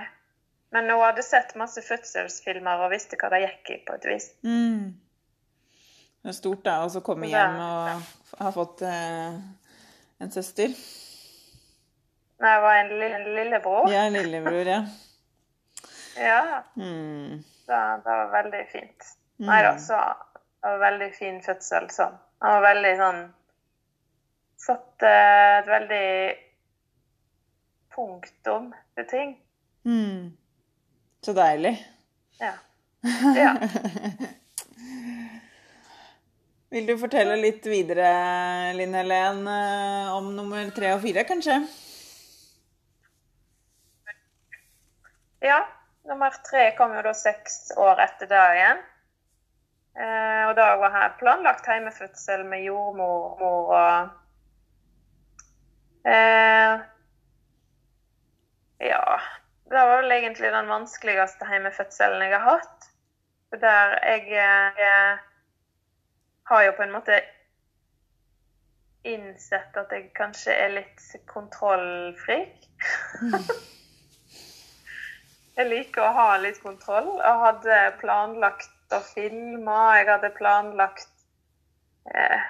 S3: Men hun hadde sett masse fødselsfilmer og visste hva det gikk i, på et vis.
S2: Mm. Det er stort, da, å komme hjem og ha fått eh, en søster.
S3: Nei, det var en lille, en lillebror.
S2: Ja, en lillebror, ja.
S3: Ja,
S2: Mm.
S3: det, det var veldig fint.
S2: Mm.
S3: Nei da, så det var veldig fin fødsel sånn. Han var veldig sånn Satt eh, et veldig punktum til ting.
S2: Mm. Så deilig.
S3: Ja. ja.
S2: Vil du fortelle litt videre, Linn Helen, eh, om nummer tre og fire, kanskje?
S3: ja. Nummer tre kom jo da seks år etter det igjen. Eh, og da var her planlagt hjemmefødsel med jordmor mor og eh, Ja. Det var vel egentlig den vanskeligste hjemmefødselen jeg har hatt. For der jeg, jeg har jo på en måte innsett at jeg kanskje er litt kontrollfrik. jeg liker å ha litt kontroll, Jeg hadde planlagt å filme. Jeg hadde planlagt eh,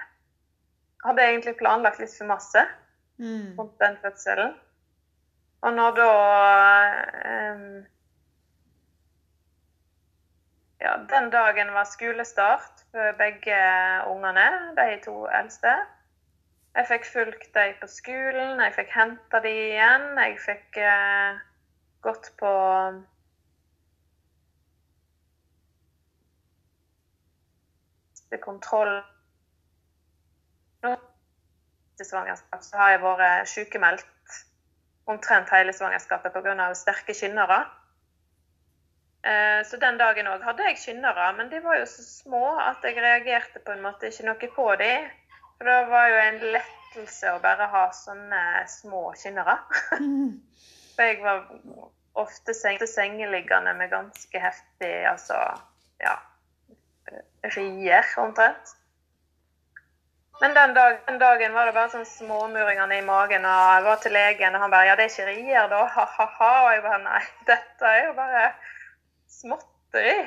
S3: Hadde egentlig planlagt litt for masse
S2: Mm.
S3: rundt den fødselen. Og når da um, Ja, den dagen var skolestart for begge ungene, de to eldste. Jeg fikk fulgt dem på skolen, jeg fikk henta dem igjen. Jeg fikk uh, gått på kontroll til svangerskap så har jeg vært sykemeldt omtrent hele svangerskapet pga. sterke kynnere. Eh, så den dagen òg hadde jeg kynnere, men de var jo så små at jeg reagerte på en måte ikke noe på dem. For det var jo en lettelse å bare ha sånne små kynnere. For jeg var ofte sengeliggende med ganske heftig altså ja rier, omtrent. Men den, dag, den, dagen var det bare sånn småmuringene i magen, og jeg var til legen, og han bare 'Ja, det er ikke rier, da?' Ha-ha-ha. Og jeg bare 'Nei, dette er jo bare småtteri'.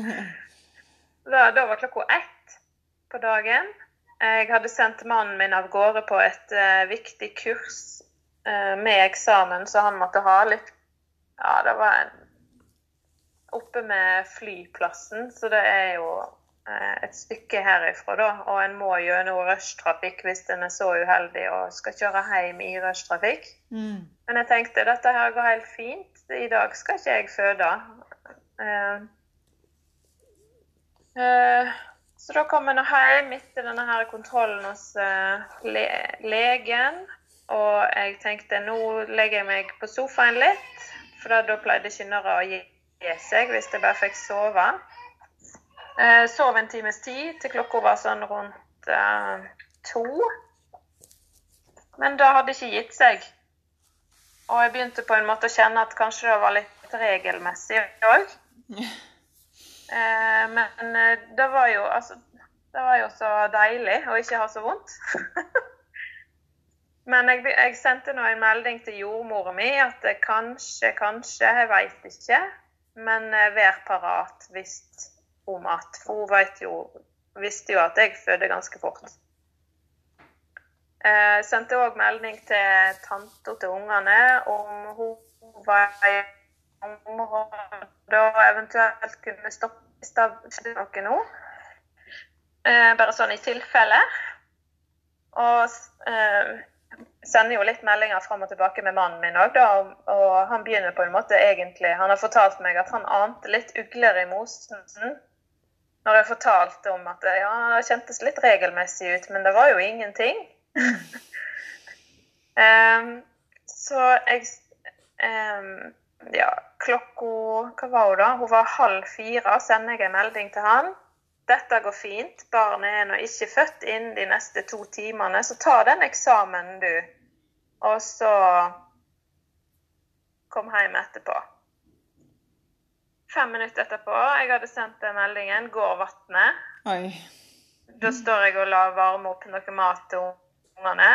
S3: da, da, var klokka ett på dagen. Jeg hadde sendt mannen min av gårde på et uh, viktig kurs uh, med eksamen, så han måtte ha litt Ja, det var en oppe med flyplassen, så det er jo et stykke herifra, da. Og en må gjennom rushtrafikk hvis en er så uheldig og skal kjøre hjem i rushtrafikk. Mm. Men jeg tenkte dette her går helt fint. I dag skal ikke jeg føde. Uh, uh, så da kom en hjem etter denne her kontrollen hos uh, le legen. Og jeg tenkte nå legger jeg meg på sofaen litt, for da pleide kynnere å gi seg hvis jeg bare fikk sove. Eh, sov en times tid til klokka var sånn rundt eh, to. Men det hadde ikke gitt seg. Og jeg begynte på en måte å kjenne at kanskje det var litt regelmessig òg. Eh, men det var jo altså Det var jo så deilig å ikke ha så vondt. Men jeg, jeg, sendte nå en melding til jordmora mi at kanskje, kanskje, jeg veit ikke. Men vær parat hvis om at For hun jo, visste jo at jeg fødte ganske fort. Eh, sendte òg melding til tanta til ungene om hun var i området og eventuelt kunne stoppe i det noe nå. Eh, bare sånn i tilfelle. Og sender jo litt meldinger fram og tilbake med mannen min òg, og, og, han begynner på en måte egentlig Han har fortalt meg at han ante litt ugler i mosen når jeg fortalte om at ja, det kjentes litt regelmessig ut, men det var jo ingenting. um, så jeg um, Ja, klokka Hva var hun da? Hun var halv fire, sender jeg en melding til han. Dette går fint, barnet er nå ikke født innen de neste to timene, så ta den eksamen, du. Og så kom hjem etterpå. Fem minutter etterpå, jeg hadde sendt den meldingen, går vannet. Da står jeg og lar varme opp noe mat til ungene.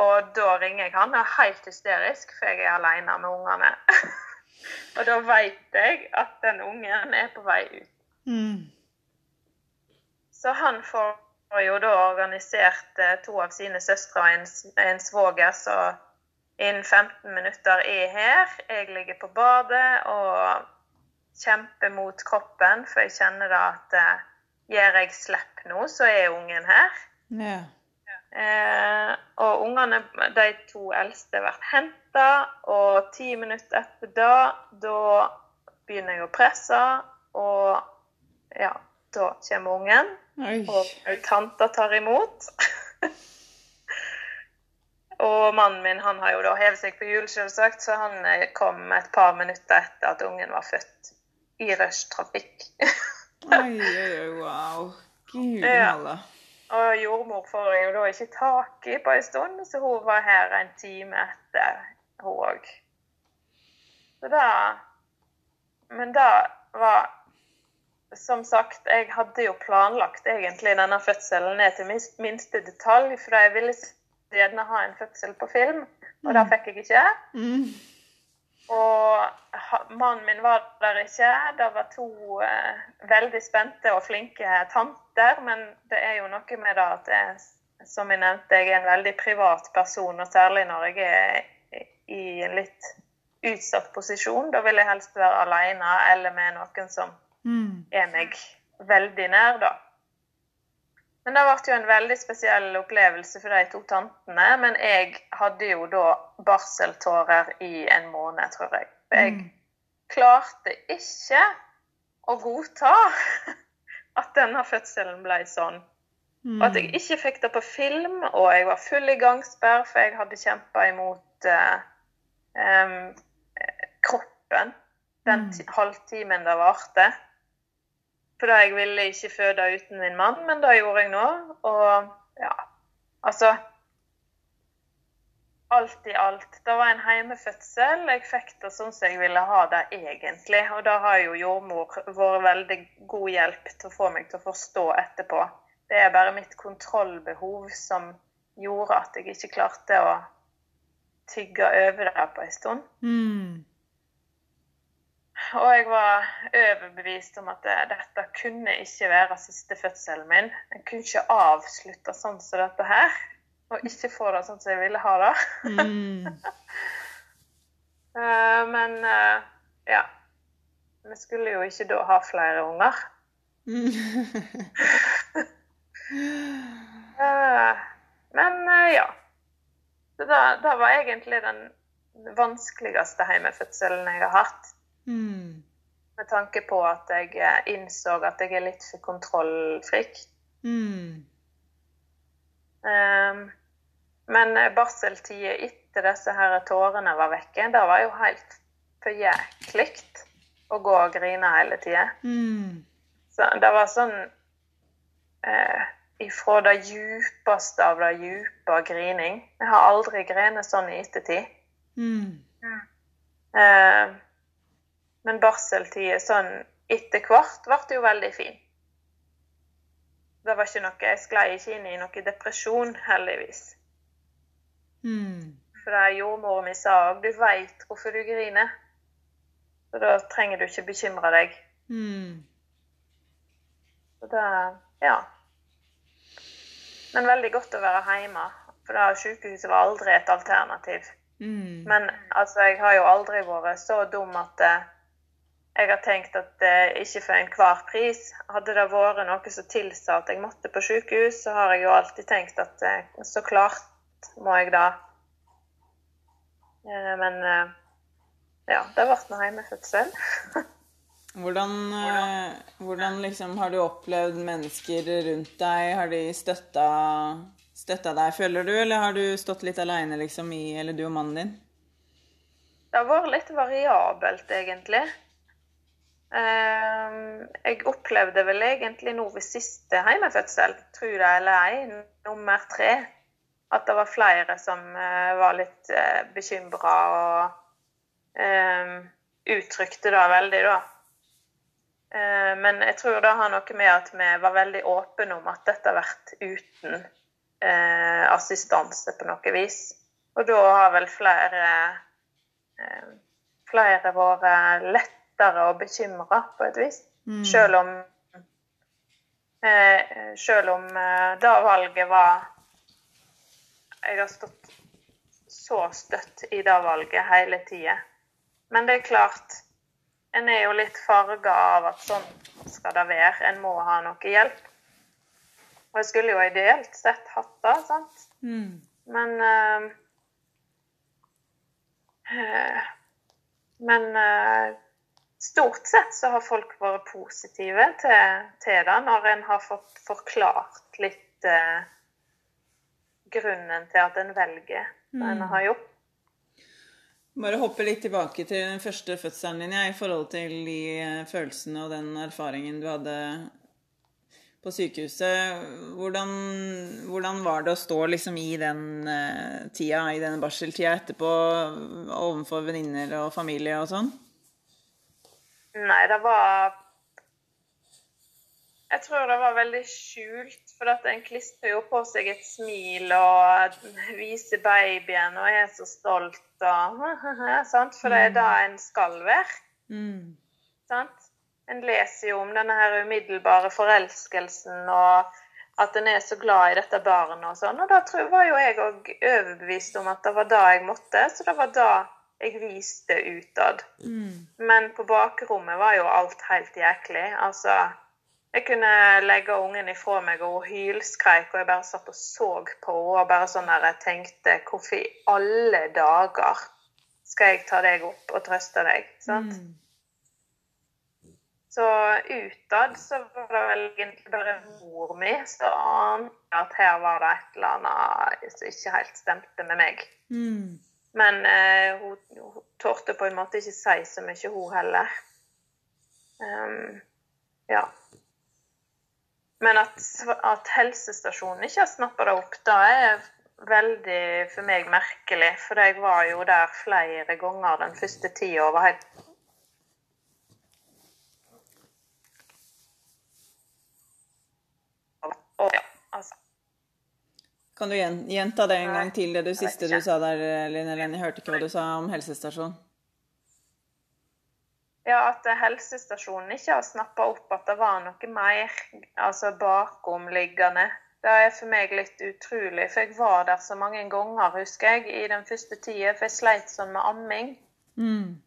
S3: Og da ringer jeg han. Jeg er helt hysterisk, for jeg er alene med ungene. og da veit jeg at den ungen er på vei ut. Mm. Så han får jo da organisert eh, to av sine søstre og en, en svoger, så innen 15 minutter er her. Jeg ligger på badet og kjemper mot kroppen, for jeg kjenner da at eh, gjør jeg slipp nå, så er ungen her. Ja. Eh, og ungene, de to eldste, blir henta, og ti minutter etter da, da begynner jeg å presse, og ja, da kommer ungen. Oi. Og tanta tar imot. og mannen min han har jo da hevet seg på hjul, selvsagt, så han eh, kom et par minutter etter at ungen var født. I rushtrafikk.
S2: oi, oi, wow. Gud ja.
S3: Og jordmor får jeg jo da ikke tak i på en stund, så hun var her en time etter, hun òg. Så da Men da var som sagt, jeg hadde jo planlagt egentlig denne fødselen ned til minste detalj, for jeg ville gjerne ha en fødsel på film, og det mm. fikk jeg ikke. Mm. Og mannen min var der ikke. Det var to eh, veldig spente og flinke tanter, men det er jo noe med det at jeg, som jeg nevnte, jeg er en veldig privat person, og særlig når jeg er i en litt utsatt posisjon. Da vil jeg helst være alene eller med noen som mm. er meg veldig nær, da. Men det ble jo en veldig spesiell opplevelse for de to tantene. Men jeg hadde jo da barseltårer i en måned, tror jeg. For jeg mm. klarte ikke å godta at denne fødselen ble sånn. Og at jeg ikke fikk det på film, og jeg var full i gangsperr, for jeg hadde kjempa imot eh, eh, kroppen den
S2: Mm.
S3: ti- halvtimen det varte. Fordi jeg ville ikke føde uten min mann, men det gjorde jeg nå. Og ja, altså Alt i alt. Det var en heimefødsel. Jeg fikk det sånn som jeg ville ha det egentlig. Og da har jo jordmor vært veldig god hjelp til å få meg til å forstå etterpå. Det er bare mitt kontrollbehov som gjorde at jeg ikke klarte å tygge over det på en stund.
S2: Mm.
S3: Og jeg var overbevist om at dette kunne ikke være siste fødselen min. Jeg kunne ikke avslutte sånn som dette her, og ikke få det sånn som jeg ville ha det.
S2: Mm.
S3: Eh, Men eh, ja. Vi skulle jo ikke da ha flere unger. Eh, Men eh, ja. Så det, det var egentlig den vanskeligste hjemmefødselen jeg har hatt.
S2: Mm.
S3: Med tanke på at jeg eh, innså at jeg er litt for kontrollfrik.
S2: Mm.
S3: Um, men eh, barseltida etter disse her tårene var vekke, det var jo helt for jæklig å gå og grine hele tida.
S2: Mm.
S3: Så det var sånn eh, Ifra det djupeste av det djupe grining. Jeg har aldri grenet sånn i ettertid.
S2: Mm.
S3: Eh, men barseltida sånn etter hvert ble jo veldig fin. Det var ikke noe, Jeg sklei ikke inn i noe depresjon, heldigvis.
S2: Mm.
S3: For det jordmoren min sa òg, du veit hvorfor du griner. Så da trenger du ikke bekymre deg.
S2: Mm.
S3: Så det, ja. Men veldig godt å være hjemme. For da sykehuset var aldri et alternativ.
S2: Mm.
S3: Men altså, jeg har jo aldri vært så dum at eh, jeg har tenkt at eh, ikke for enhver pris. Hadde det vært noe som tilsa at jeg måtte på sykehus, så har jeg jo alltid tenkt at eh, så klart må jeg da. Eh, men eh, ja, det ble nå hjemmefødsel.
S2: Hvordan, eh, hvordan liksom har du opplevd mennesker rundt deg? Har de støtta, støtta deg, føler du, eller har du stått litt aleine liksom i Eller du og mannen din?
S3: Det har vært litt variabelt, egentlig. Eh, jeg opplevde vel egentlig nå ved siste hjemmefødsel, tro det eller ei, nummer tre, at det var flere som eh, var litt uh, bekymra og eh, uttrykte det veldig, da. Eh, men jeg tror det har noe med at vi var veldig åpne om at dette har vært uten eh, assistanse på noe vis. Og da har vel flere eh, flere vært lettere å bekymre på et vis.
S2: Mm.
S3: Selv om eh, Selv om eh, da valget var Jeg har stått så støtt i det valget hele tida. Men det er klart En er jo litt farga av at sånn skal det være. En må ha noe hjelp. Og jeg skulle jo ideelt sett hatt det, sant?
S2: Mm.
S3: Men eh, eh, Men eh, stort sett så har folk vært positive til, til det, når en har fått forklart litt eh, grunnen til at en velger det en har gjort.
S2: Bare hoppe litt tilbake til den første fødselen din, jeg, i forhold til de eh, følelsene og den erfaringen du hadde på sykehuset. Hvordan, hvordan var det å stå liksom i den uh, tida, i den barseltida etterpå, overfor venninner og familie og sånn?
S3: Nei, det var Jeg tror det var veldig skjult, for at en klistrer jo på seg et smil og viser babyen og er så stolt og sant? For det er da en skal være.
S2: Mm.
S3: sant? En leser jo om denne her umiddelbare forelskelsen og at en er så glad i dette barnet og sånn. Og da tror, var jo jeg òg overbevist om at det var da jeg måtte, så det var da jeg viste utad.
S2: Mm.
S3: Men på bakrommet var jo alt helt jæklig. Altså, jeg kunne legge ungen ifra meg, og hun hylskreik, og jeg bare satt og så på henne og bare sånn der jeg tenkte Hvorfor i alle dager skal jeg ta deg opp og trøste deg? Sant?
S2: Mm.
S3: Så utad så var det vel egentlig bare mor mi som ante at her var det et eller annet som ikke helt stemte med meg.
S2: Mm.
S3: Men eh, hun, hun torde på en måte ikke si så mye, hun heller. Um, ja. Men at, at helsestasjonen ikke har snappa det opp, da er veldig for meg merkelig. For jeg var jo der flere ganger den første tida og var helt Og ja.
S2: Kan du gjenta det en gang til, det du siste du sa der, Line Helene? Jeg hørte ikke hva du sa om helsestasjon.
S3: Ja, at helsestasjonen ikke har snappa opp at det var noe mer altså bakomliggende. Det er for meg litt utrolig, for jeg var der så mange ganger, husker jeg, i den første tida, for jeg sleit sånn med amming.
S2: Mm.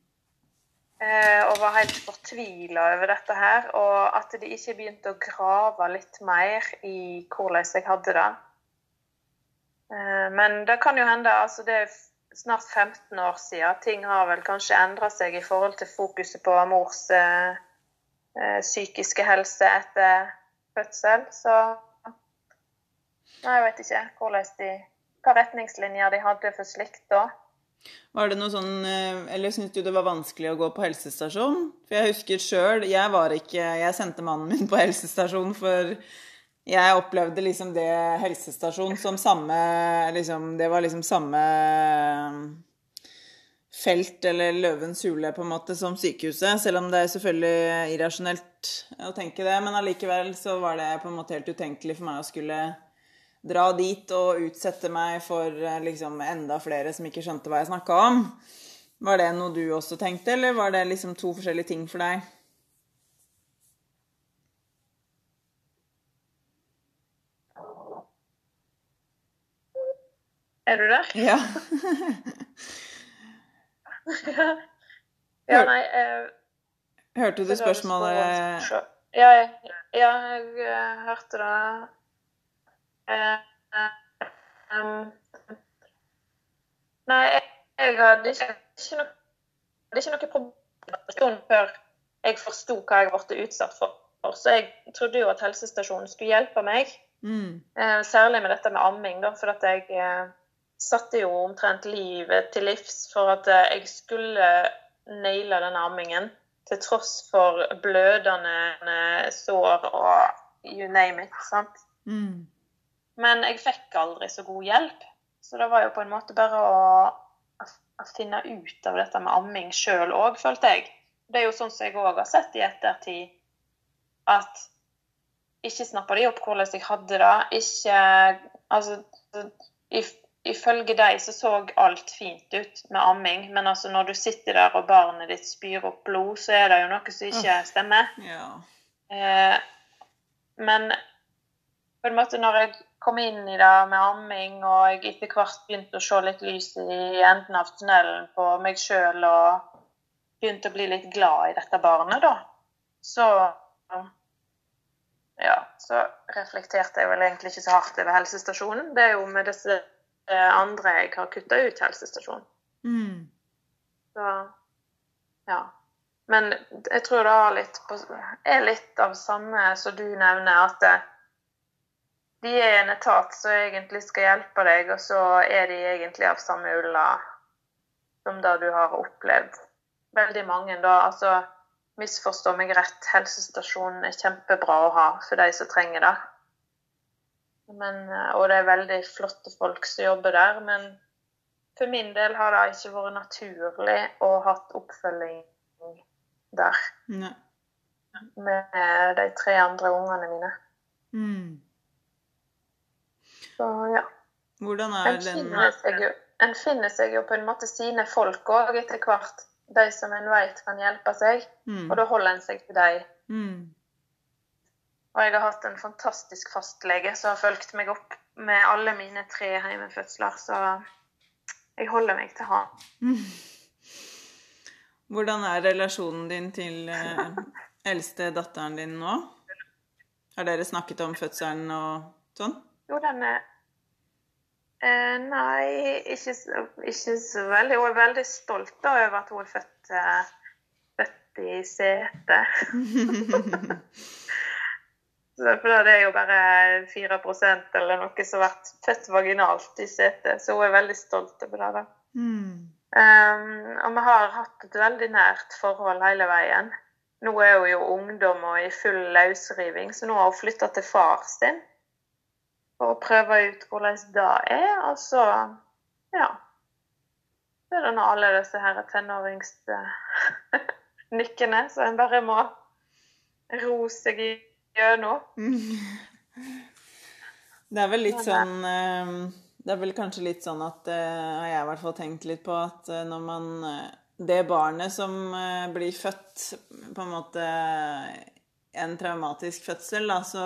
S3: Eh, og var helt fortvila over dette her. Og at de ikke begynte å grave litt mer i hvordan jeg hadde det. Eh, men det kan jo hende altså Det er snart 15 år siden. Ting har vel kanskje endra seg i forhold til fokuset på mors eh, eh, psykiske helse etter fødsel. Så Nei, jeg vet ikke hvordan de, hva retningslinjer de hadde for slikt da.
S2: Var det noe sånn eh, Eller syntes du det var vanskelig å gå på helsestasjon? For jeg husker sjøl Jeg var ikke Jeg sendte mannen min på helsestasjon for jeg opplevde liksom det helsestasjon som samme liksom, Det var liksom samme felt eller løvens hule på en måte som sykehuset. Selv om det er selvfølgelig irrasjonelt å tenke det. Men allikevel så var det på en måte helt utenkelig for meg å skulle dra dit og utsette meg for eh, liksom enda flere som ikke skjønte hva jeg snakka om. Var det noe du også tenkte, eller var det liksom to forskjellige ting for deg?
S3: Er du der?
S2: Ja.
S3: ja, nei eh,
S2: Hørte du
S3: det
S2: spørsmålet
S3: Ja, jeg, ja, jeg eh, hørte det. Eh, eh, um, nei, jeg, jeg hadde ikke, ikke noe hadde ikke noe problem før jeg forsto hva jeg ble utsatt for. Så jeg trodde jo at helsestasjonen skulle hjelpe meg.
S2: mm.
S3: Eh, særlig med dette med amming, da, for at jeg eh, satte jo omtrent livet til livs for at eh, jeg skulle naile denne ammingen. Til tross for blødende eh, sår og you name it. sant?
S2: Mm.
S3: Men jeg fikk aldri så god hjelp. Så det var jo på en måte bare å, å, finne ut av dette med amming sjøl òg, følte jeg. Det er jo sånn som jeg òg har sett i ettertid, at ikke snappa de opp hvordan jeg hadde det. Ikke Altså, if, ifølge deg så så alt fint ut med amming, men altså når du sitter der og barnet ditt spyr opp blod, så er det jo noe som ikke stemmer.
S2: Ja.
S3: Eh, men på en måte når jeg kom inn i det med amming, og jeg etter hvert begynte å se litt lys i enden av tunnelen på meg sjøl og begynte å bli litt glad i dette barnet, da, så ja, så reflekterte jeg vel egentlig ikke så hardt over helsestasjonen. Det er jo med disse andre jeg har kutta ut helsestasjonen.
S2: Mm.
S3: Så ja. Men jeg tror det litt på, er litt av samme som du nevner, at det, de er en etat som egentlig skal hjelpe deg, og så er de egentlig av samme ulla som det du har opplevd. Veldig mange, da. Altså, misforstå meg rett, helsestasjonen er kjempebra å ha for de som trenger det. Men, eh, og det er veldig flotte folk som jobber der, men for min del har det ikke vært naturlig å hatt oppfølging der
S2: Ne.
S3: med de tre andre ungene mine.
S2: Mm.
S3: Så ja.
S2: Hvordan er den
S3: finner seg jo, en finner seg jo på en måte sine folk òg etter hvert. De som en vet kan hjelpe seg.
S2: mm.
S3: Og da holder en seg til dem.
S2: Mm.
S3: Og jeg har hatt en fantastisk fastlege som har fulgt meg opp med alle mine tre hjemmefødsler, så jeg holder meg til han.
S2: Hvordan er relasjonen din til eh, eldste datteren din nå? Har dere snakket om fødselen og sånn?
S3: Jo, den er eh, Nei, ikke, ikke så veldig. Hun er veldig stolt da, over at hun er født, eh, født i setet. Så for det er jo bare 4 eller noe som har vært født vaginalt i setet, så hun er veldig stolt over det. da.
S2: Mm.
S3: Um, og vi har hatt et veldig nært forhold hele veien. Nå er hun jo ungdom og i full løsriving, så nå har hun flytta til far sin for å prøve ut hvordan det er. Og så, ja Så er det nå alle disse her tenåringsnykkene som en bare må ro seg gjennom.
S2: Det er vel litt sånn eh, Det er vel kanskje litt sånn at eh, har jeg i hvert fall tenkt litt på at eh, når man Det barnet som blir født på en måte en traumatisk fødsel, da, så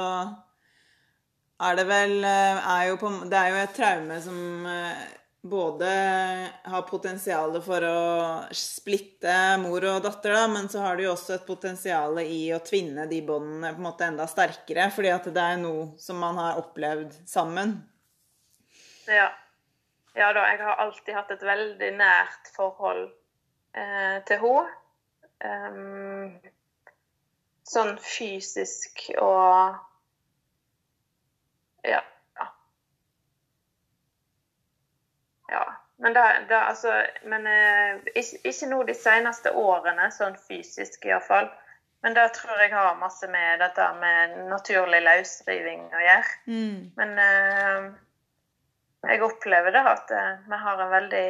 S2: er det vel er på, Det er jo et traume som både har potensial for å splitte mor og datter, da, men så har du jo også et potensial i å tvinne de båndene på en måte enda sterkere, fordi at det er noe som man har opplevd sammen.
S3: Ja. ja da, jeg har alltid hatt et veldig nært forhold eh, til henne. Um, sånn fysisk og Ja. Ja. Men, det, det, altså, men eh, ikke, ikke nå de seneste årene, sånn fysisk iallfall. Men det tror jeg har masse med dette med naturlig løsriving å gjøre.
S2: Mm.
S3: Men eh, jeg opplever det at eh, vi har en veldig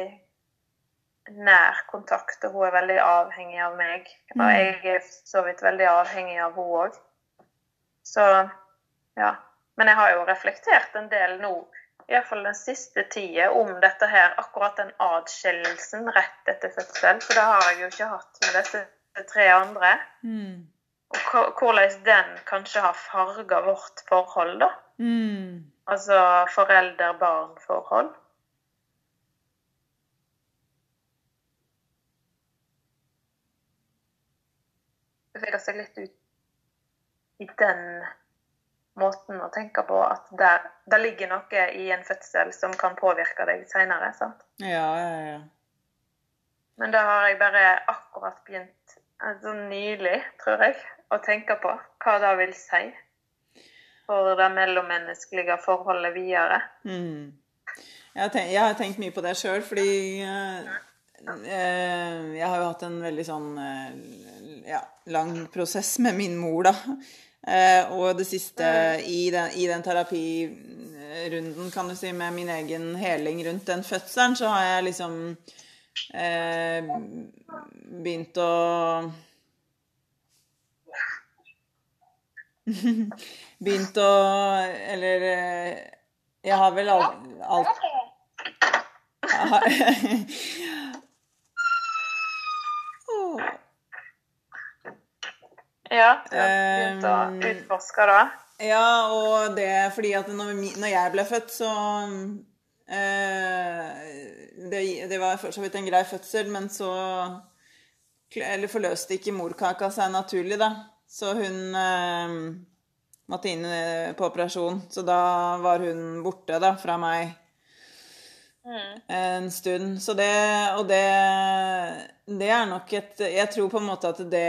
S3: nær kontakt, og hun er veldig avhengig av meg. Og
S2: Mm.
S3: jeg er så vidt veldig avhengig av henne òg. Så ja. Men jeg har jo reflektert en del nå, iallfall den siste tida, om dette her, akkurat den adskillelsen rett etter fødsel. For det har jeg jo ikke hatt med disse tre andre.
S2: Mm.
S3: Og hvordan den kanskje har farga vårt forhold, da.
S2: Mm.
S3: Altså forelder-barn-forhold. Bevege seg litt ut i den måten å tenke på at der, der ligger noe i en fødsel som kan påvirke deg seinere.
S2: Ja, ja, ja.
S3: Men det har jeg bare akkurat begynt, altså nylig, tror jeg, å tenke på. Hva det vil si for det mellommenneskelige forholdet videre.
S2: Mm. Jeg, har tenkt, jeg har tenkt mye på det sjøl, fordi eh, eh, jeg har jo hatt en veldig sånn eh, ja, lang prosess med min mor, da. Eh, og det siste i den, i den terapirunden, kan du si, med min egen heling rundt den fødselen, så har jeg liksom eh, begynt å Begynt å Eller eh, jeg har vel alt, alt jeg har,
S3: Ja, begynt å
S2: Um,
S3: utforske det.
S2: Ja, og det er fordi at når, når jeg ble født, så eh, det, det var for så vidt en grei fødsel, men så Eller forløste ikke morkaka seg naturlig, da. Så hun eh, måtte inn eh, på operasjon. Så da var hun borte, da, fra meg en stund. Så det Og det Det er nok et Jeg tror på en måte at det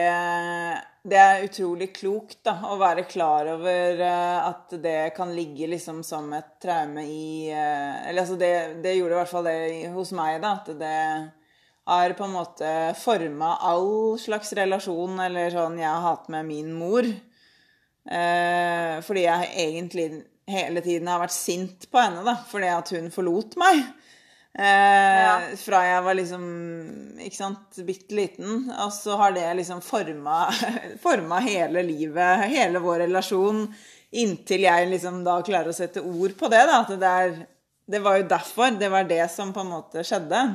S2: det er utrolig klokt da, å være klar over eh, at det kan ligge liksom som et traume i eh, Eller altså det, det gjorde i hvert fall det hos meg, da. At det har på en måte forma all slags relasjon eller sånn jeg har hatt med min mor. Eh, fordi jeg egentlig hele tiden har vært sint på henne, da. Fordi at hun forlot meg. Eh, Fra jeg var liksom ikke sant, bitte liten. Og så har det liksom forma, forma hele livet, hele vår relasjon, inntil jeg liksom da klarer å sette ord på det. da, At det, er, det var jo derfor. Det var det som på en måte skjedde.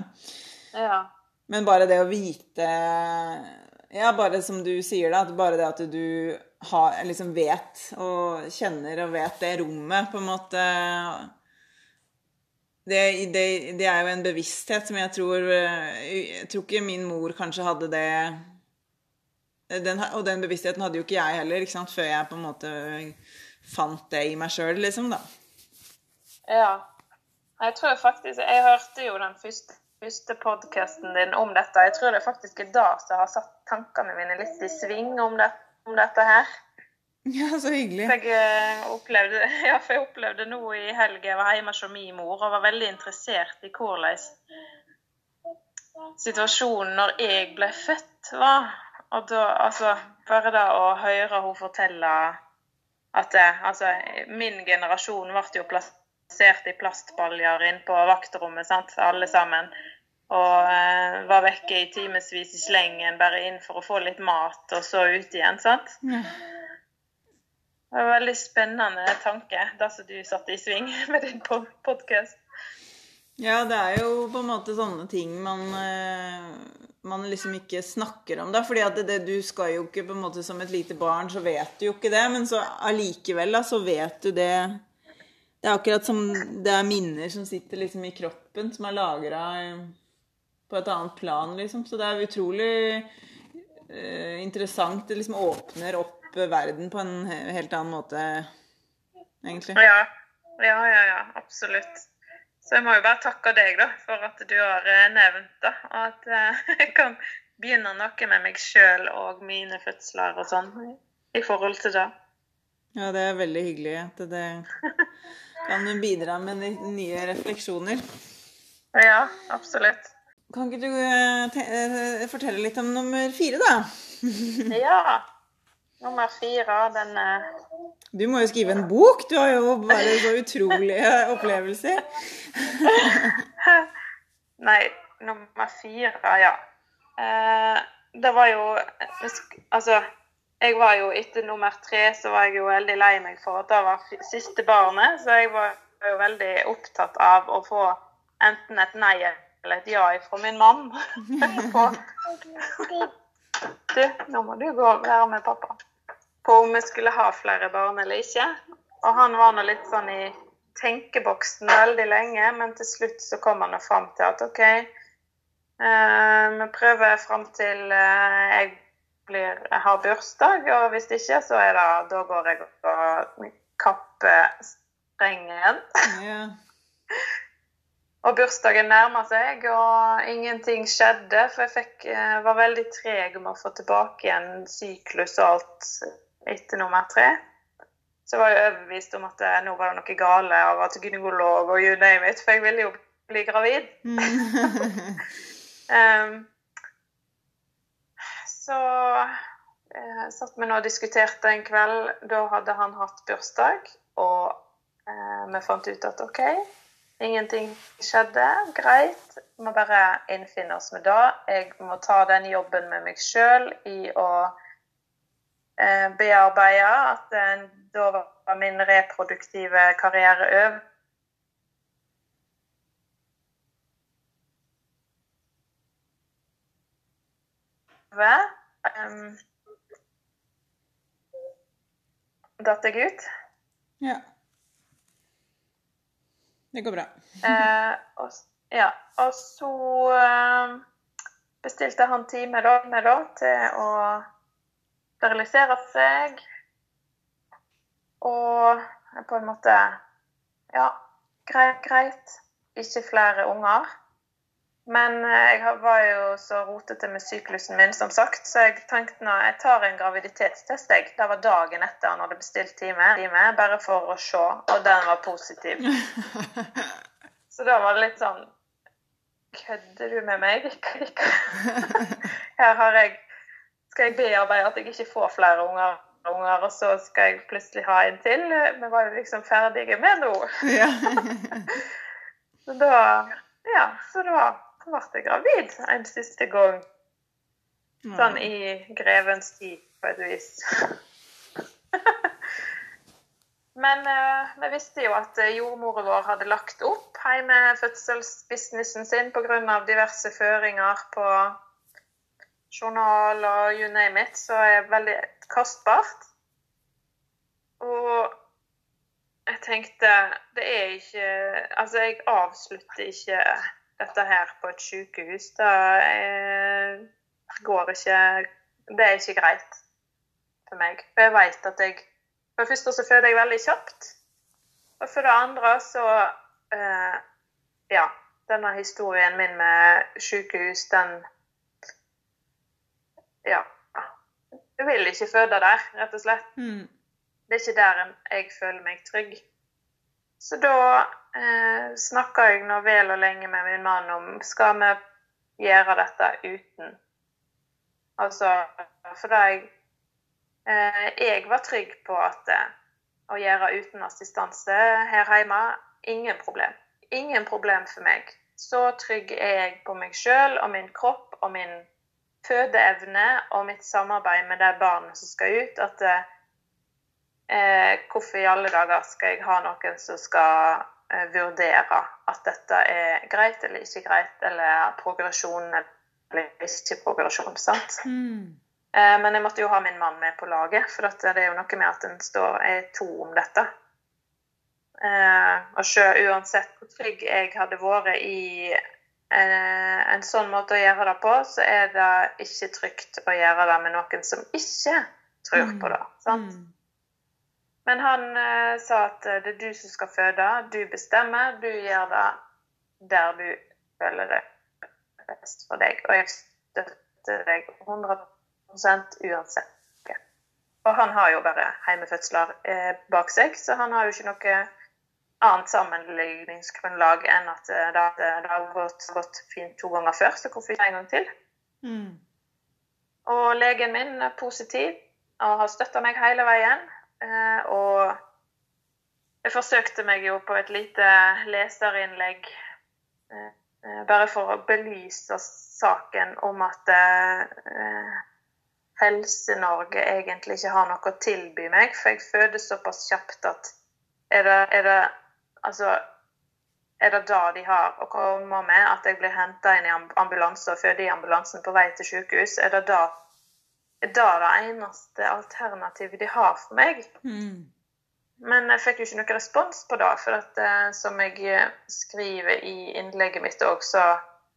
S3: Ja.
S2: Men bare det å vite Ja, bare som du sier, da. At bare det at du har, liksom vet og kjenner og vet det rommet, på en måte det, det, det er jo en bevissthet som jeg tror Jeg tror ikke min mor kanskje hadde det den, Og den bevisstheten hadde jo ikke jeg heller, ikke før jeg på en måte fant det i meg sjøl, liksom, da.
S3: ja. Jeg tror faktisk Jeg hørte jo den første, første podkasten din om dette. Jeg tror det faktisk er dag som har satt tankene mine litt i sving om, det, om dette her.
S2: Ja, så hyggelig.
S3: For jeg eh, opplevde, ja, for jeg opplevde nå i helga Jeg var hjemme hos min mor og var veldig interessert i hvordan situasjonen når jeg ble født, var. Og da, altså, bare det å høre hun fortelle at det, altså, min generasjon ble jo plassert i plastbaljer inn på vaktrommet, sant, alle sammen. Og eh, var vekke i timevis i slengen bare inn for å få litt mat, og så ut igjen, sant.
S2: Ja.
S3: Det var en veldig spennende tanke, det som du satte i sving med din podkast.
S2: Ja, det er jo på en måte sånne ting man, eh, man liksom ikke snakker om. Da. fordi at det, du skal jo ikke på en måte Som et lite barn så vet du jo ikke det, men så allikevel da, så vet du det. Det er akkurat som det er minner som sitter liksom i kroppen, som er lagra på et annet plan, liksom. Så det er utrolig uh, interessant. Det liksom åpner opp verden på en helt annen måte, egentlig.
S3: Ja. Ja, ja, ja. Absolutt. Så jeg må jo bare takke deg da, for at du har eh, nevnt det. Og at eh, jeg kan begynne noe med meg sjøl og mine fødsler og sånn i forhold til det.
S2: Ja, det er veldig hyggelig at det kan bidra med nye refleksjoner.
S3: Ja, absolutt.
S2: Kan ikke du eh, fortelle litt om nummer fire, da?
S3: ja. Nummer fire, den
S2: Du må jo skrive en bok! Du har jo bare så utrolige opplevelser.
S3: Nei, nummer fire, ja. Eh, det var jo Altså, jeg var jo etter nummer tre så var jeg jo veldig lei meg for at det var siste barnet. Så jeg var jo veldig opptatt av å få enten et nei eller et ja fra min mann. du, nå må du gå og være med pappa på om vi skulle ha flere barn eller ikke. Og han var nå litt sånn i tenkeboksen veldig lenge, men til slutt så kom han fram til at OK, eh, vi prøver fram til eh, jeg, blir, jeg har bursdag, og hvis ikke, så er det Da går jeg og kapper strengen.
S2: Yeah.
S3: Og bursdagen nærma seg, og ingenting skjedde. For jeg fikk, eh, var veldig treg med å få tilbake igjen syklus og alt etter nummer tre. Så var jeg overbevist om at eh, nå var det noe gale av at gynekolog og you name it, for jeg ville jo bli gravid. um, så eh, satt vi nå og diskuterte en kveld. Da hadde han hatt bursdag, og eh, vi fant ut at OK, ingenting skjedde. Greit. Må bare innfinne oss med det. Jeg må ta den jobben med meg sjøl i å Eh, bearbeide At eh, da var min reproduktive karriere over. Um, Datt jeg ut?
S2: Ja. Det går bra.
S3: eh, og, ja, og så eh, bestilte han time da, med da, til å sterilisere seg. Og på en måte Ja, greit, greit. Ikke flere unger. Men eh, jeg var jo så rotete med syklusen min, som sagt, så jeg tenkte nå jeg tar en graviditetstest. jeg. Det var dagen etter han hadde bestilt time, bare for å se, og den var positiv. Så da var det litt sånn Kødder du med meg? Her har jeg skal jeg bearbeide at jeg ikke får flere unger, unger, og så skal jeg plutselig ha en til. Vi var jo liksom ferdige med.
S2: Ja.
S3: så da Ja, så da ble jeg gravid en siste gang. Sånn i grevens tid, på et vis. Men eh, vi visste jo at jordmora vår hadde lagt opp hjemmefødselsbusinessen sin pga. diverse føringer på journal og you name it, så er veldig kostbart. Og jeg tenkte Det er ikke Altså, jeg avslutter ikke dette her på et sykehus. Da går ikke Det er ikke greit for meg. For jeg vet at jeg For det første så føder jeg veldig kjapt. Og for det andre så eh, ja, denne historien min med sykehus, den Ja. Jeg vil ikke føde der, rett og slett.
S2: Mm.
S3: Det er ikke der jeg føler meg trygg. Så da eh, snakka jeg nå vel og lenge med min mann om skal vi gjøre dette uten. Altså fordi jeg, eh, jeg var trygg på at eh, å gjøre uten assistanse her hjemme ingen problem. Ingen problem for meg. Så trygg er jeg på meg sjøl og min kropp og min fødeevne og mitt samarbeid med det barnet som skal ut, at eh, hvorfor i alle dager skal jeg ha noen som skal eh, vurdere at dette er greit eller ikke greit, eller progresjon eller ikke progresjon, sant?
S2: Mm.
S3: Eh, men jeg måtte jo ha min mann med på laget, for det er jo noe med at en står er to om dette. Eh, og selv uansett hvor trygg jeg hadde vært i eh, en sånn måte å gjøre det på, så er det ikke trygt å gjøre det med noen som ikke tror på det. sant?
S2: Mm.
S3: Men han eh, sa at eh, det er du som skal føde, du bestemmer, du gjør det der du føler det best for deg. Og jeg støtter deg 100% uansett. Og han har jo bare heimefødsler eh, bak seg, så han har jo ikke noe annet sammenligningsgrunnlag enn at eh, det, det, det har gått, gått fint to ganger før, så hvorfor ikke en gang til?
S2: Mm.
S3: Og legen min er positiv og har støtta meg hele veien. Eh, og jeg forsøkte meg jo på et lite leserinnlegg eh, eh, bare for å belyse saken om at eh, Helse-Norge egentlig ikke har noe å tilby meg, for jeg føder såpass kjapt at er det, er det Altså er det da de har å komme med, at jeg blir henta inn i ambulanse og føder i ambulansen på vei til sykehus? Er det da det det eneste alternativet de har for meg?
S2: Mm.
S3: Men jeg fikk jo ikke noe respons på det, for at, eh, som jeg eh, skriver i innlegget mitt òg, så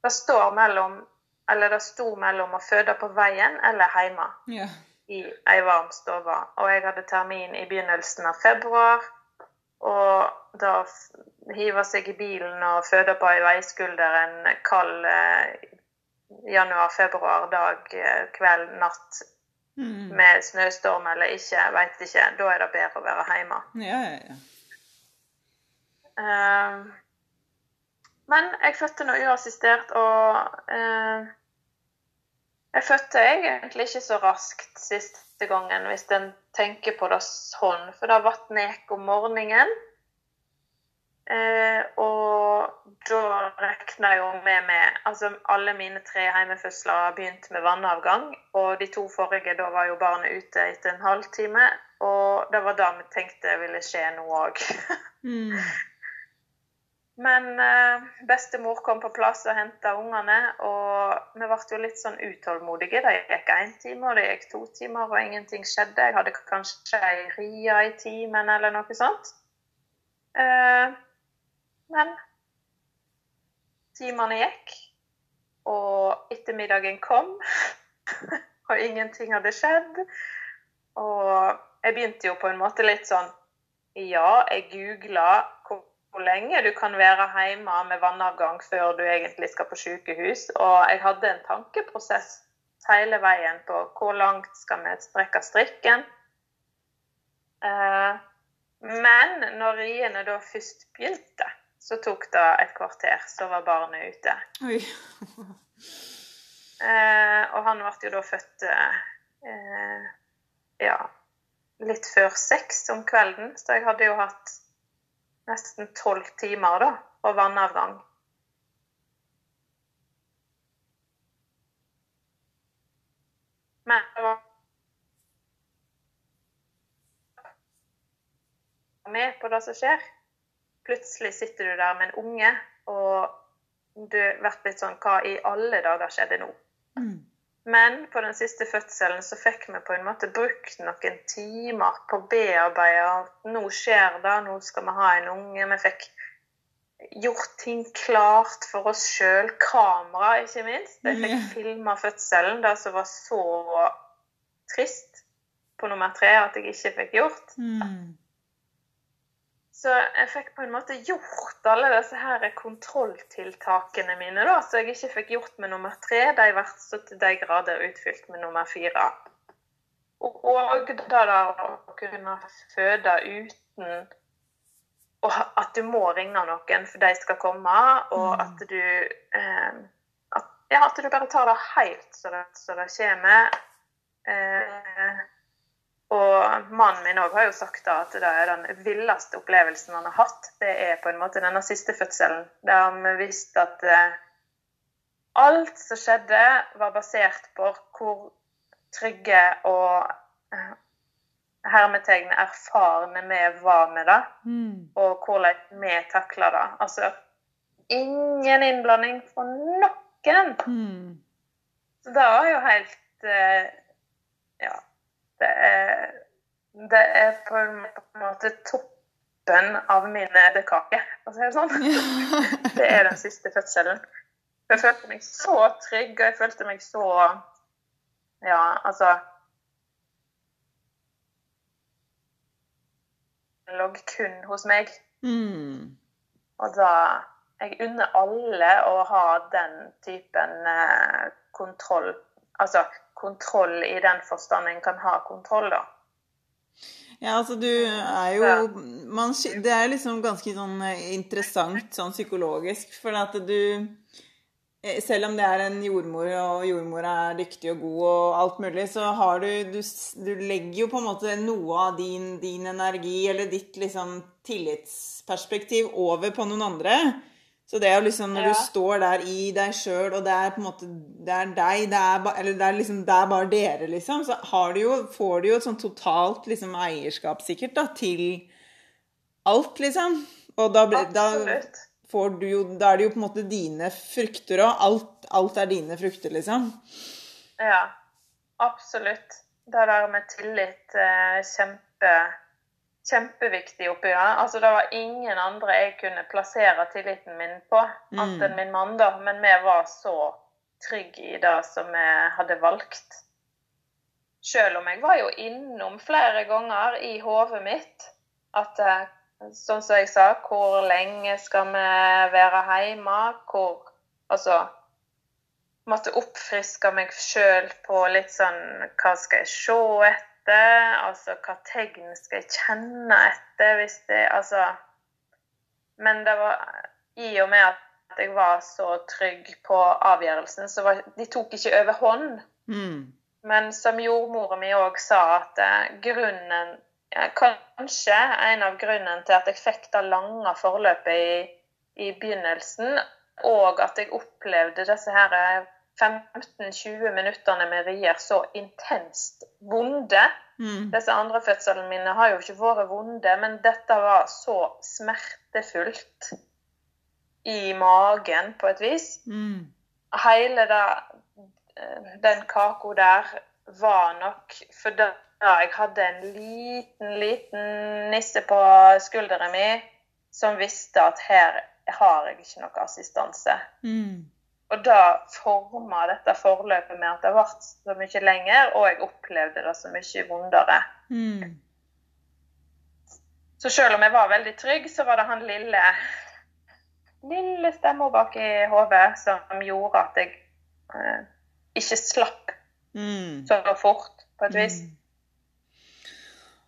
S3: det står mellom Eller det sto mellom å føde på veien eller hjemme
S2: Ja.
S3: i ei varm stove. Og jeg hadde termin i begynnelsen av februar. Og da hive seg i bilen og føde på ei veiskulder en kald eh, januar-februar-dag, eh, kveld, natt
S2: Mm.
S3: med snøstorm eller ikke, veit ikke. Da er det bedre å være hjemme.
S2: Ja, ja, ja.
S3: Uh, men jeg fødte nå uassistert, og uh, jeg fødte egentlig ikke så raskt siste gangen, hvis en tenker på det sånn. For det ble nek om morgenen. Eh, og da regna jo med med Altså alle mine tre hjemmefødsler har begynt med vannavgang. Og de to forrige, da var jo barnet ute etter en halvtime. Og det var da vi tenkte ville skje noe òg.
S2: Mm.
S3: Men eh, bestemor kom på plass og henta ungene, og vi ble jo litt sånn utålmodige. Det gikk én time, og det gikk to timer, og ingenting skjedde. Jeg hadde kanskje ei ria i timen eller noe sånt. Eh, men timene gikk, og ettermiddagen kom, og ingenting hadde skjedd. Og jeg begynte jo på en måte litt sånn Ja, jeg googla hvor hvor lenge du kan være hjemme med vannavgang før du egentlig skal på sykehus. Og jeg hadde en tankeprosess hele veien på hvor langt skal vi strekke strikken. Eh, men når riene da først begynte, så tok det et kvarter, så var barnet ute. Eh, og han ble jo da født eh, ja, litt før seks om kvelden, så jeg hadde jo hatt nesten tolv timer da, på vannavgang. Men jeg var med på det som skjer. Plutselig sitter du der med en unge, og du blir litt sånn Hva i alle dager skjedde nå?
S2: Mm.
S3: Men på den siste fødselen så fikk vi på en måte brukt noen timer på å bearbeide at nå skjer det, nå skal vi ha en unge. Vi fikk gjort ting klart for oss sjøl. Kamera, ikke minst. Jeg fikk
S2: Ja.
S3: filma fødselen, det som var så trist på nummer tre at jeg ikke fikk gjort.
S2: Mm.
S3: Så jeg fikk på en måte gjort alle disse her kontrolltiltakene mine, da, så jeg ikke fikk gjort med nummer tre. De ble så til de grader utfylt med nummer fire. Og da da å kunne føde uten og at du må ringe noen for de skal komme, og
S2: Mm.
S3: at du eh, at, Ja, at du bare tar det helt så det, så det kommer. Eh, og mannen min òg har jo sagt da at det er den villeste opplevelsen han har hatt. Det er på en måte denne siste fødselen, der vi visste at eh, alt som skjedde, var basert på hvor trygge og eh, hermetegn erfarne vi var med det,
S2: Mm.
S3: og hvordan vi takla det. Altså ingen innblanding fra noen.
S2: Mm.
S3: Så det var jo helt eh. Det er, det er på en måte toppen av min edderkake, for å si det sånn. Det er den siste fødselen. Jeg følte meg så trygg, og jeg følte meg så Ja, altså lå kun hos meg.
S2: Mm.
S3: Og da Jeg unner alle å ha den typen eh, kontroll. Altså kontroll i den forstand en kan ha kontroll, da.
S2: Ja, altså du er jo man, Det er liksom ganske sånn eh, interessant sånn psykologisk, for at du eh, Selv om det er en jordmor, og jordmor er dyktig og god og alt mulig, så har du Du, du legger jo på en måte noe av din, din energi, eller ditt liksom tillitsperspektiv, over på noen andre. Så det er jo liksom når
S3: Ja.
S2: du står der i deg sjøl, og det er på en måte Det er deg, det er, ba, eller det er liksom Det er bare dere, liksom. Så har du jo, får du jo et sånn totalt liksom eierskap, sikkert, da, til alt, liksom. Og da, da får du jo Da er det jo på en måte dine frukter òg. Alt, alt er dine frukter, liksom.
S3: Ja, absolutt. Det der med tillit eh, kjempe, kjempeviktig oppi det. Altså, det var ingen andre jeg kunne plassere tilliten min på,
S2: Mm.
S3: annet enn min mann, da. Men vi var så trygge i det som vi hadde valgt. Selv om jeg var jo innom flere ganger i hodet mitt at eh, Sånn som jeg sa, hvor lenge skal vi være hjemme? Hvor Altså måtte oppfriske meg sjøl på litt sånn Hva skal jeg se etter? Altså, hva tegn skal jeg kjenne etter hvis det Altså Men det var I og med at jeg var så trygg på avgjørelsen, så var De tok ikke over hånd.
S2: Mm.
S3: Men som jordmora mi òg sa, at eh, grunnen Kanskje en av grunnen til at jeg fikk det lange forløpet i, i begynnelsen, og at jeg opplevde disse her eh, 15-20 minuttene med rier så intenst vonde.
S2: Mm.
S3: Disse andre fødslene mine har jo ikke vært vonde, men dette var så smertefullt i magen på et vis.
S2: Mm.
S3: Hele det, eh, den kaka der var nok For da jeg hadde en liten, liten nisse på skulderen min som visste at her har jeg ikke noe assistanse.
S2: Mm.
S3: Og da forma dette forløpet med at det ble så mye lenger, og jeg opplevde det så mye vondere.
S2: Mm.
S3: Så selv om jeg var veldig trygg, så var det han lille lille stemma bak i hodet som gjorde at jeg eh, ikke slapp
S2: Mm.
S3: så fort, på et vis.
S2: Mm.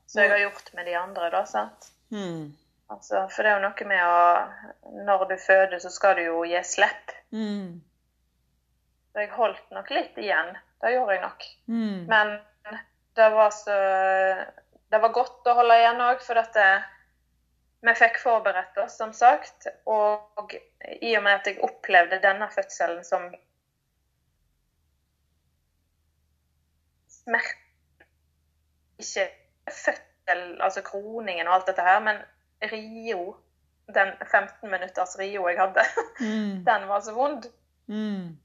S3: Så jeg har gjort med de andre, da. sant?
S2: Mm.
S3: Altså, for det er jo noe med å Når du føder, så skal du jo gi slipp.
S2: Mm.
S3: Så jeg holdt nok litt igjen. Det gjorde jeg nok.
S2: Mm.
S3: Men det var så Det var godt å holde igjen òg, for dette vi fikk forberedt oss, som sagt. Og i og med at jeg opplevde denne fødselen som smerte Ikke fødsel, altså kroningen og alt dette her, men Rio, den 15 minutters Rio jeg hadde,
S2: Mm.
S3: den var så vond.
S2: Mm.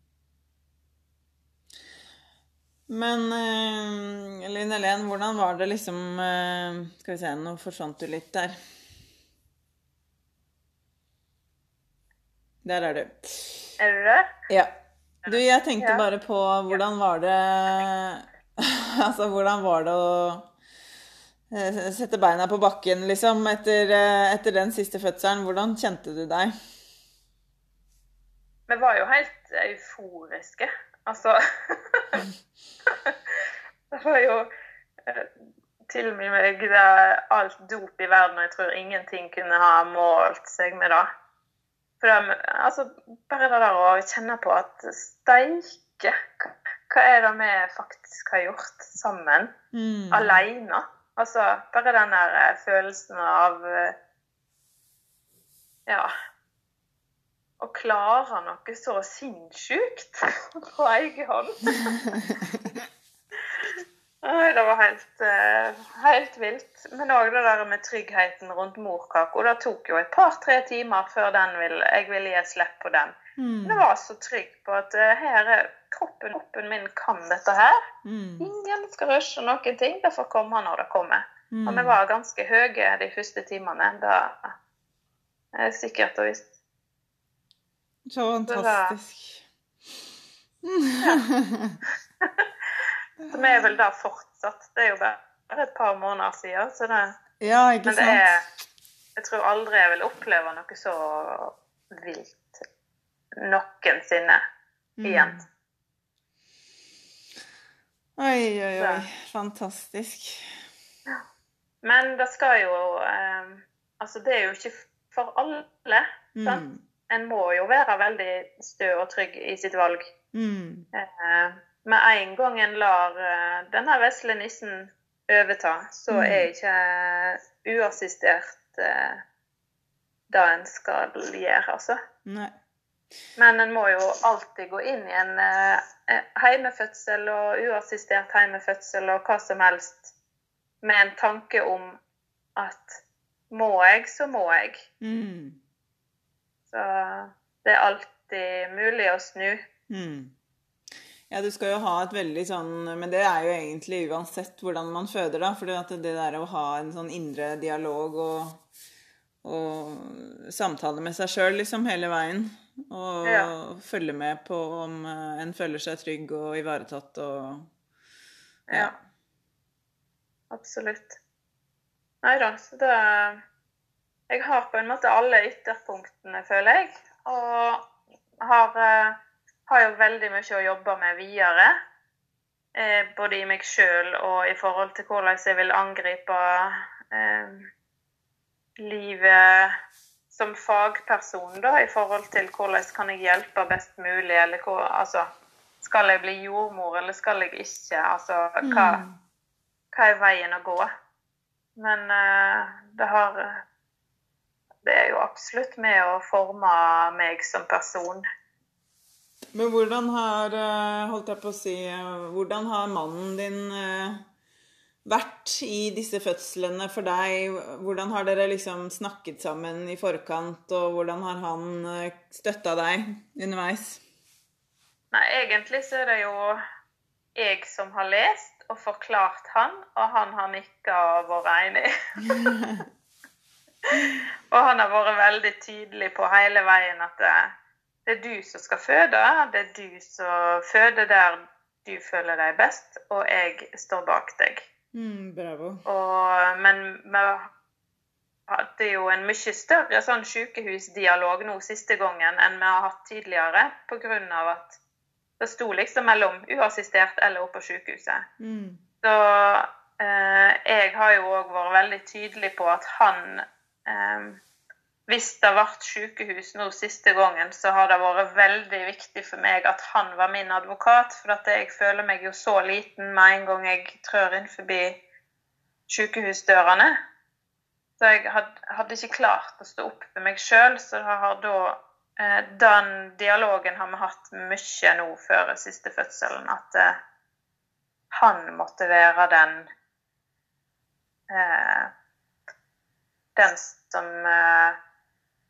S2: Men eh, Linn Helen, hvordan var det liksom eh, Skal vi se, nå forsvant du litt der. Der er du.
S3: Er du det?
S2: Ja. Du, jeg tenkte
S3: Ja.
S2: bare på hvordan var det Altså, hvordan var det å eh, sette beina på bakken, liksom, etter, etter den siste fødselen. Hvordan kjente du deg?
S3: Vi var jo helt euforiske. Altså Det var jo eh, til og med meg alt dop i verden, og jeg tror ingenting kunne ha målt seg med det. For det, altså, bare det der å kjenne på at steike, hva er det vi faktisk har gjort sammen? Mm. Aleine. Altså, bare den der eh, følelsen av eh, Ja Å klare noe så sinnssykt på egen hånd. Det var helt, eh, helt vilt. Men òg det der med tryggheten rundt morkaka. Det tok jo et par-tre timer før ville, jeg ville gi slipp på den. Mm. Det var så trygg på at eh, her er kroppen, kroppen min kan dette her. Mm. Ingen skal rushe noen ting. Det får komme når det kommer. Mm. Og vi var ganske høye de første timene. Det er sikkert og visst.
S2: Så fantastisk. Ja.
S3: Som er vel da fortsatt. Det er jo bare et par måneder siden. Så det,
S2: ja, ikke men det sant?
S3: er Jeg tror aldri jeg vil oppleve noe så vilt noensinne mm. igjen.
S2: Oi, oi, oi. Fantastisk.
S3: Ja. Men det skal jo eh, Altså, det er jo ikke for alle. Mm. En må jo være veldig stø og trygg i sitt valg. Mm. Eh, med en gang en lar uh, denne vesle nissen overta, så mm. er ikke uassistert uh, det en skal gjøre, altså.
S2: Nei.
S3: Men en må jo alltid gå inn i en heimefødsel og uassistert heimefødsel og hva som helst med en tanke om at må jeg, så må jeg.
S2: Mm.
S3: Så det er alltid mulig å snu.
S2: Mm. Ja, du skal jo ha et veldig sånn Men det er jo egentlig uansett hvordan man føder, da. For det der å ha en sånn indre dialog og, og samtale med seg sjøl liksom hele veien. Og ja. følge med på om eh, en føler seg trygg og ivaretatt og
S3: Ja. ja. Absolutt. Nei da, så det Jeg har på en måte alle ytterpunktene, føler jeg. Og har eh, har jo veldig mye å jobbe med videre. Eh, både i meg sjøl og i forhold til hvordan jeg vil angripe eh, livet som fagperson, da, i forhold til hvordan kan jeg hjelpe best mulig, eller hvor, altså Skal jeg bli jordmor, eller skal jeg ikke? Altså, hva, mm. hva er veien å gå? Men eh, det har Det er jo absolutt med å forme meg som person.
S2: Men hvordan har eh, holdt jeg på å si, hvordan har mannen din eh, vært i disse fødslene for deg? Hvordan har dere liksom snakket sammen i forkant, og hvordan har han eh, støtta deg underveis?
S3: Nei, egentlig så er det jo jeg som har lest og forklart han, og han har nikka og vært enig. og han har vært veldig tydelig på hele veien at det, det er du som skal føde. Det er du som føder der du føler deg best, og jeg står bak deg.
S2: Mm, bravo.
S3: Og, men vi hadde jo en mye større sånn sykehusdialog nå siste gangen enn vi har hatt tidligere, pga. at det sto liksom mellom uassistert eller oppe på sykehuset.
S2: Mm.
S3: Så eh, jeg har jo òg vært veldig tydelig på at han hvis det ble sykehus nå siste gangen, så har det vært veldig viktig for meg at han var min advokat. For at jeg føler meg jo så liten med en gang jeg trør inn forbi sykehusdørene. Så jeg hadde ikke klart å stå opp for meg sjøl, så har da eh, den dialogen har vi hatt mye nå før siste fødselen. At eh, han måtte være den eh, Den som uh,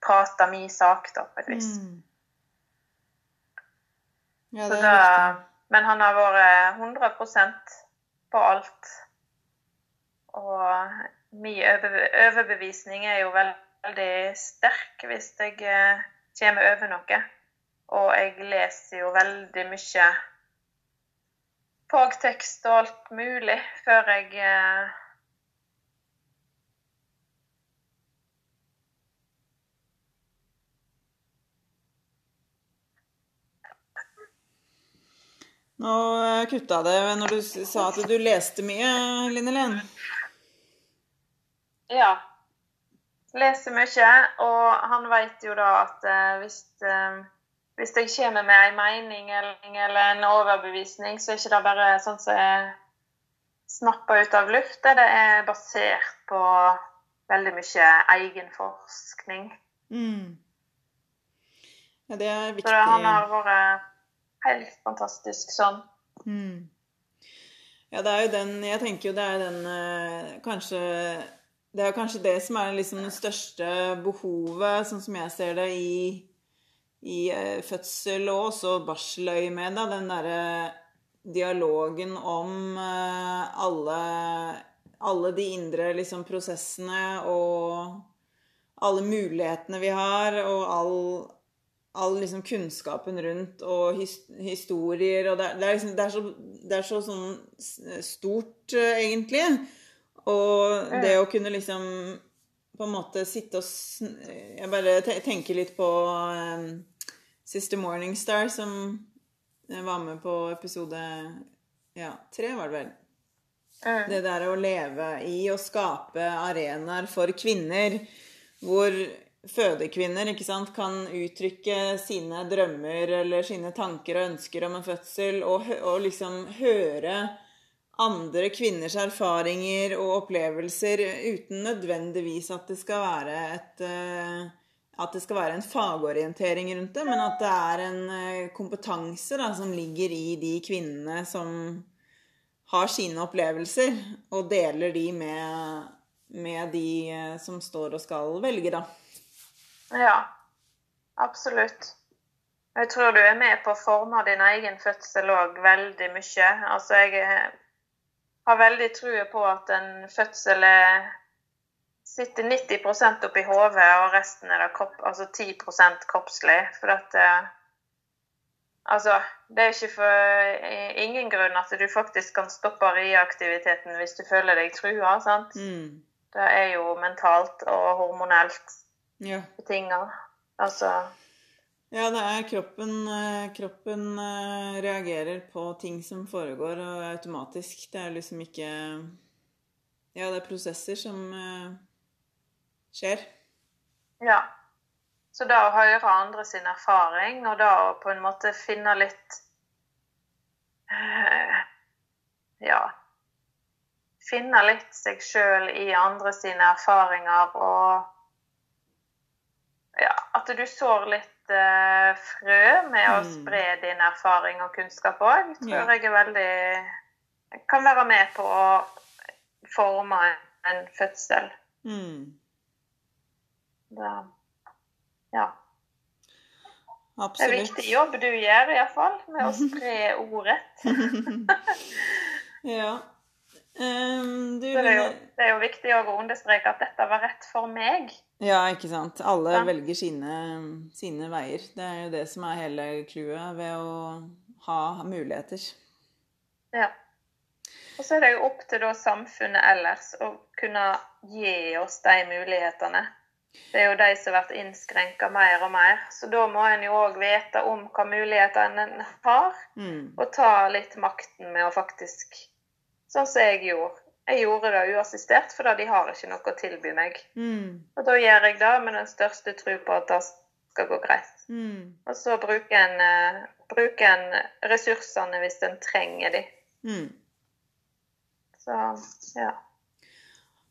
S3: prater min sak, da, på et vis. Mm. Ja, det er men han har vært 100% på alt. Og min overbevisning er jo veldig sterk hvis jeg eh, kommer over noe. Og jeg leser jo veldig mye fagtekst og alt mulig før jeg eh,
S2: Nå eh, kutta det når du sa at du leste mye, Linnelen.
S3: Ja. Leser mye, og han vet jo da at eh, hvis, eh, hvis jeg kommer med en mening eller, en overbevisning, så er ikke det bare sånn som jeg snapper ut av lufta. Det er basert på veldig mye egenforskning.
S2: Mm. Ja, det er viktig.
S3: Så han har vært helt fantastisk sånn.
S2: Mm. Ja, det er jo den Jeg tenker jo det er den eh, Kanskje Det er kanskje det som er liksom det største behovet, sånn som jeg ser det, i, i eh, fødsel og også barseløyemed. Den derre dialogen om eh, alle alle de indre liksom, prosessene og alle mulighetene vi har, og all, all liksom, kunnskapen rundt og his, historier og det, det, er liksom, det, er så, det er så sånn stort, uh, egentlig. Og det å kunne liksom på en måte sitte og Jeg bare tenker litt på um, Sister Morningstar, som var med på episode ja, tre, var det vel.
S3: Mm.
S2: Det der å leve i og skape arenaer for kvinner hvor fødekvinner sant, kan uttrykke sine drømmer eller sine tanker og ønsker om en fødsel, og, og liksom høre andre kvinners erfaringer og opplevelser uten nødvendigvis at det skal være et eh, at det skal være en fagorientering rundt det, men at det er en eh, kompetanse da, som ligger i de kvinnene som har sine opplevelser, og deler de med, med de eh, som står og skal velge, da.
S3: Ja, absolutt. Jeg tror du er med på å forme din egen fødsel òg veldig mye. Altså, jeg eh, har veldig trua på at en fødsel er sitter 90% oppi hodet, og resten er det kropp, altså 10% kroppslig. For at eh, Altså, det er ikke for eh, ingen grunn at du faktisk kan stoppe riaktiviteten hvis du føler deg trua, sant?
S2: Mm.
S3: Det er jo mentalt og hormonelt
S2: Ja.
S3: tinga. Altså
S2: ja, det er kroppen eh, Kroppen eh, reagerer på ting som foregår og automatisk. Det er liksom ikke Ja, det er prosesser som eh, skjer.
S3: Ja. Så da å høre andre sin erfaring, og da å på en måte finne litt Ja. Finne litt seg sjøl i andre sine erfaringer og Ja, at du sår litt uh, frø med å
S2: Mm.
S3: spre din erfaring og kunnskap òg, tror
S2: Ja.
S3: jeg er veldig Kan være med på å forme en fødsel.
S2: Mm.
S3: Da, ja. Det er
S2: Absolutt.
S3: viktig jobb du gjør, iallfall, med å spre ordet.
S2: Ja. Ehm, du,
S3: det er jo, det er jo viktig å understreke at dette var rett for meg.
S2: Ja, ikke sant. Alle
S3: Ja.
S2: velger sine, sine veier. Det er jo det som er hele clouet ved å ha muligheter.
S3: Ja. Og så er det jo opp til da samfunnet ellers å kunne gi oss de mulighetene. Det er jo de som blir innskrenka mer og mer. Så da må en jo òg vite om hva mulighetene en har,
S2: Mm.
S3: og ta litt makten med å faktisk Sånn som jeg gjorde. Jeg gjorde det uassistert, for da de har ikke noe å tilby meg.
S2: Mm.
S3: Og da gjør jeg det med den største tro på at det skal gå greit.
S2: Mm.
S3: Og så bruker en, eh, bruker en ressursene hvis en trenger de.
S2: Mm.
S3: Så ja.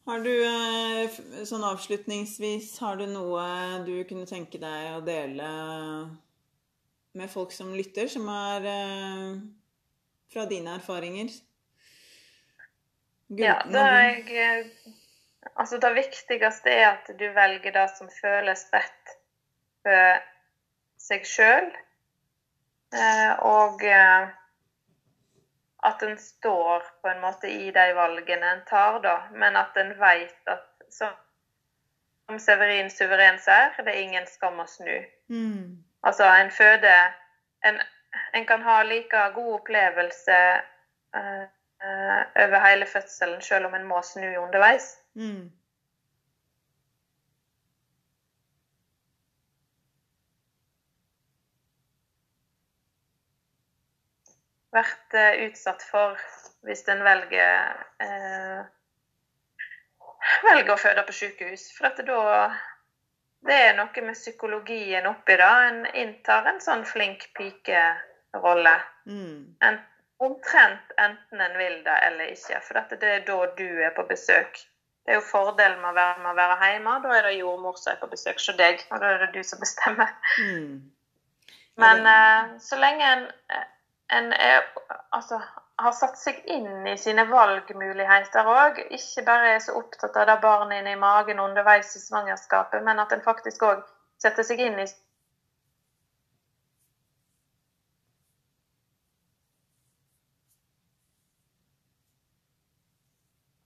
S2: Har du, eh, sånn avslutningsvis, har du noe du kunne tenke deg å dele med folk som lytter, som er eh, fra dine erfaringer? Gull-
S3: ja da er jeg eh, Altså, det viktigste er at du velger det som føles rett for seg sjøl. Og eh, at en står på en måte i de valgene en tar, da. Men at en veit at som Severin suveren sier, det er ingen skam å snu.
S2: Mm.
S3: Altså, en føder en, en kan ha like god opplevelse eh, eh, over hele fødselen, selv om en må snu underveis.
S2: Mm.
S3: vært eh, utsatt for hvis en velger eh, velger å føde på sykehus. For at da Det er noe med psykologien oppi det. En inntar en sånn flink pike-rolle.
S2: Mm.
S3: En, omtrent enten en vil det eller ikke. For dette, det er da du er på besøk. Det er jo fordelen med å være, med å være hjemme. Da er det jordmor som er på besøk hos deg, og da er det du som bestemmer.
S2: Mm.
S3: Men eh, så lenge en, en er, altså, har satt seg inn i sine valgmuligheter òg, ikke bare er så opptatt av det barnet inne i magen underveis i svangerskapet, men at en faktisk òg setter seg inn i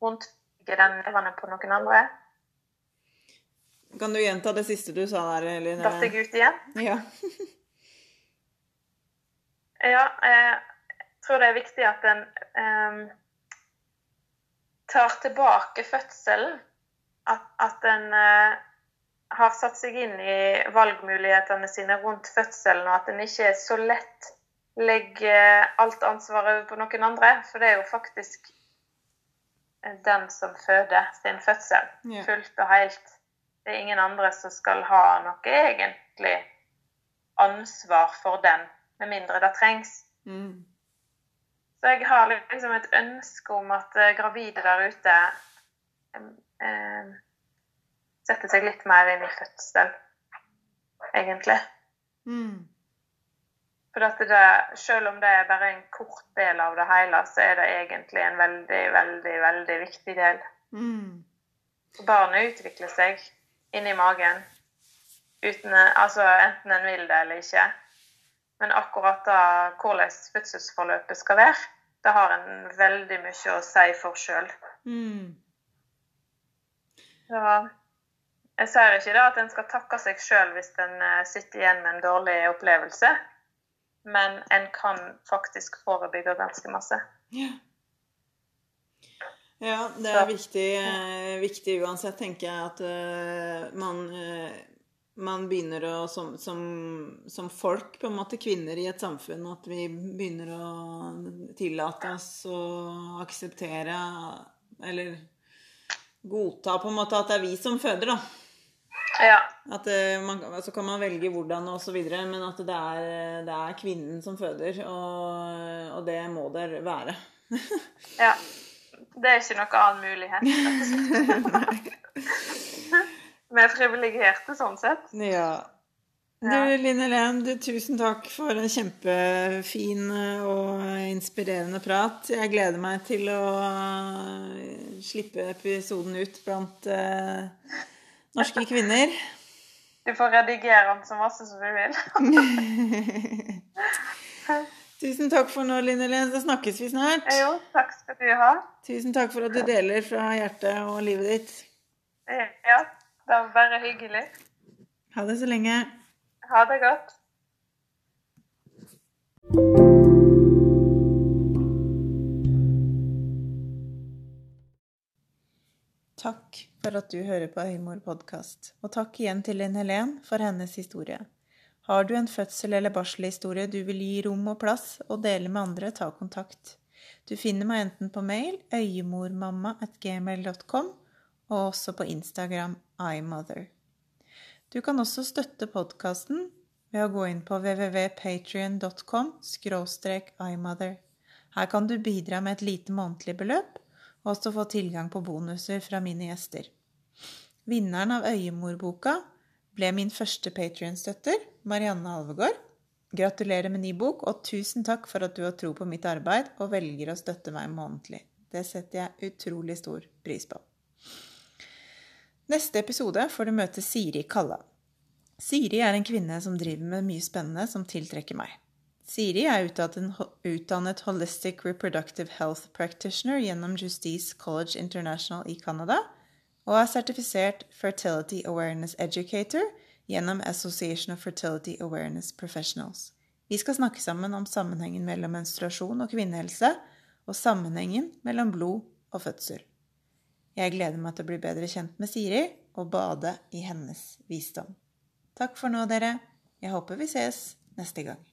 S3: rundt den levende på noen andre.
S2: Kan du gjenta det siste du sa der, Eline?
S3: Datt jeg ut igjen?
S2: Ja.
S3: Ja, jeg tror det er viktig at en um, tar tilbake fødselen. At, at en uh, har satt seg inn i valgmulighetene sine rundt fødselen, og at en ikke er så lett legger alt ansvaret over på noen andre. For det er jo faktisk den som føder sin fødsel,
S2: Ja.
S3: fullt og helt. Det er ingen andre som skal ha noe egentlig ansvar for den, med mindre det trengs.
S2: Mm.
S3: Så jeg har liksom et ønske om at eh, gravide der ute eh, setter seg litt mer inn i fødsel, egentlig.
S2: Mm.
S3: For at det, selv om det er bare en kort del av det hele, så er det egentlig en veldig, veldig, veldig viktig del.
S2: Mm.
S3: Barnet utvikler seg inni magen, uten, altså enten en vil det eller ikke. Men akkurat da hvordan fødselsforløpet skal være, det har en veldig mye å si for sjøl.
S2: Mm.
S3: Så jeg sier ikke da at en skal takke seg sjøl hvis en eh, sitter igjen med en dårlig opplevelse, men en kan faktisk forebygge ganske masse.
S2: Ja. Ja, det er viktig, eh, viktig uansett, tenker jeg, at eh, man, eh, man begynner å som, som, som folk, på en måte kvinner i et samfunn, at vi begynner å tillate oss å akseptere eller godta på en måte at det er vi som føder, da.
S3: Ja.
S2: At eh, man, Så kan man velge hvordan og så videre, men at det er, det er kvinnen som føder, og, og det må det være.
S3: ja. Det er ikke noe annen mulighet. Vi er privilegerte sånn sett.
S2: Ja. Du, Linn Helen, tusen takk for en kjempefin og inspirerende prat. Jeg gleder meg til å eh, slippe episoden ut blant eh, norske kvinner.
S3: Du får redigere den så masse som du vil.
S2: Tusen takk for nå, Line Helen. Så snakkes vi snart.
S3: Jo, takk skal du ha.
S2: Tusen takk for at du deler fra hjertet og livet ditt.
S3: Ja, det var bare hyggelig.
S2: Ha det så lenge.
S3: Ha det godt.
S2: Takk for at du hører på Øymor podkast, og takk igjen til Linn Helen for hennes historie. Har du en fødsel- eller barselhistorie du vil gi rom og plass og dele med andre, ta kontakt. Du finner meg enten på mail øyemormamma.gmail.com og også på Instagram imother. Du kan også støtte podkasten ved å gå inn på www.patrion.com imother. Her kan du bidra med et lite månedlig beløp og også få tilgang på bonuser fra mine gjester. Vinneren av Øyemorboka ble min første Patrion-støtter, Marianne Alvegård. Gratulerer med ny bok, og tusen takk for at du har tro på mitt arbeid og velger å støtte meg månedlig. Det setter jeg utrolig stor pris på. Neste episode får du møte Siri Kalla. Siri er en kvinne som driver med mye spennende som tiltrekker meg. Siri er utdannet, Holistic Reproductive Health Practitioner gjennom Justice College International i Canada, og er sertifisert Fertility Awareness Educator gjennom Association of Fertility Awareness Professionals. Vi skal snakke sammen om sammenhengen mellom menstruasjon og kvinnehelse, og sammenhengen mellom blod og fødsel. Jeg gleder meg til å bli bedre kjent med Siri og bade i hennes visdom. Takk for nå, dere. Jeg håper vi ses neste gang.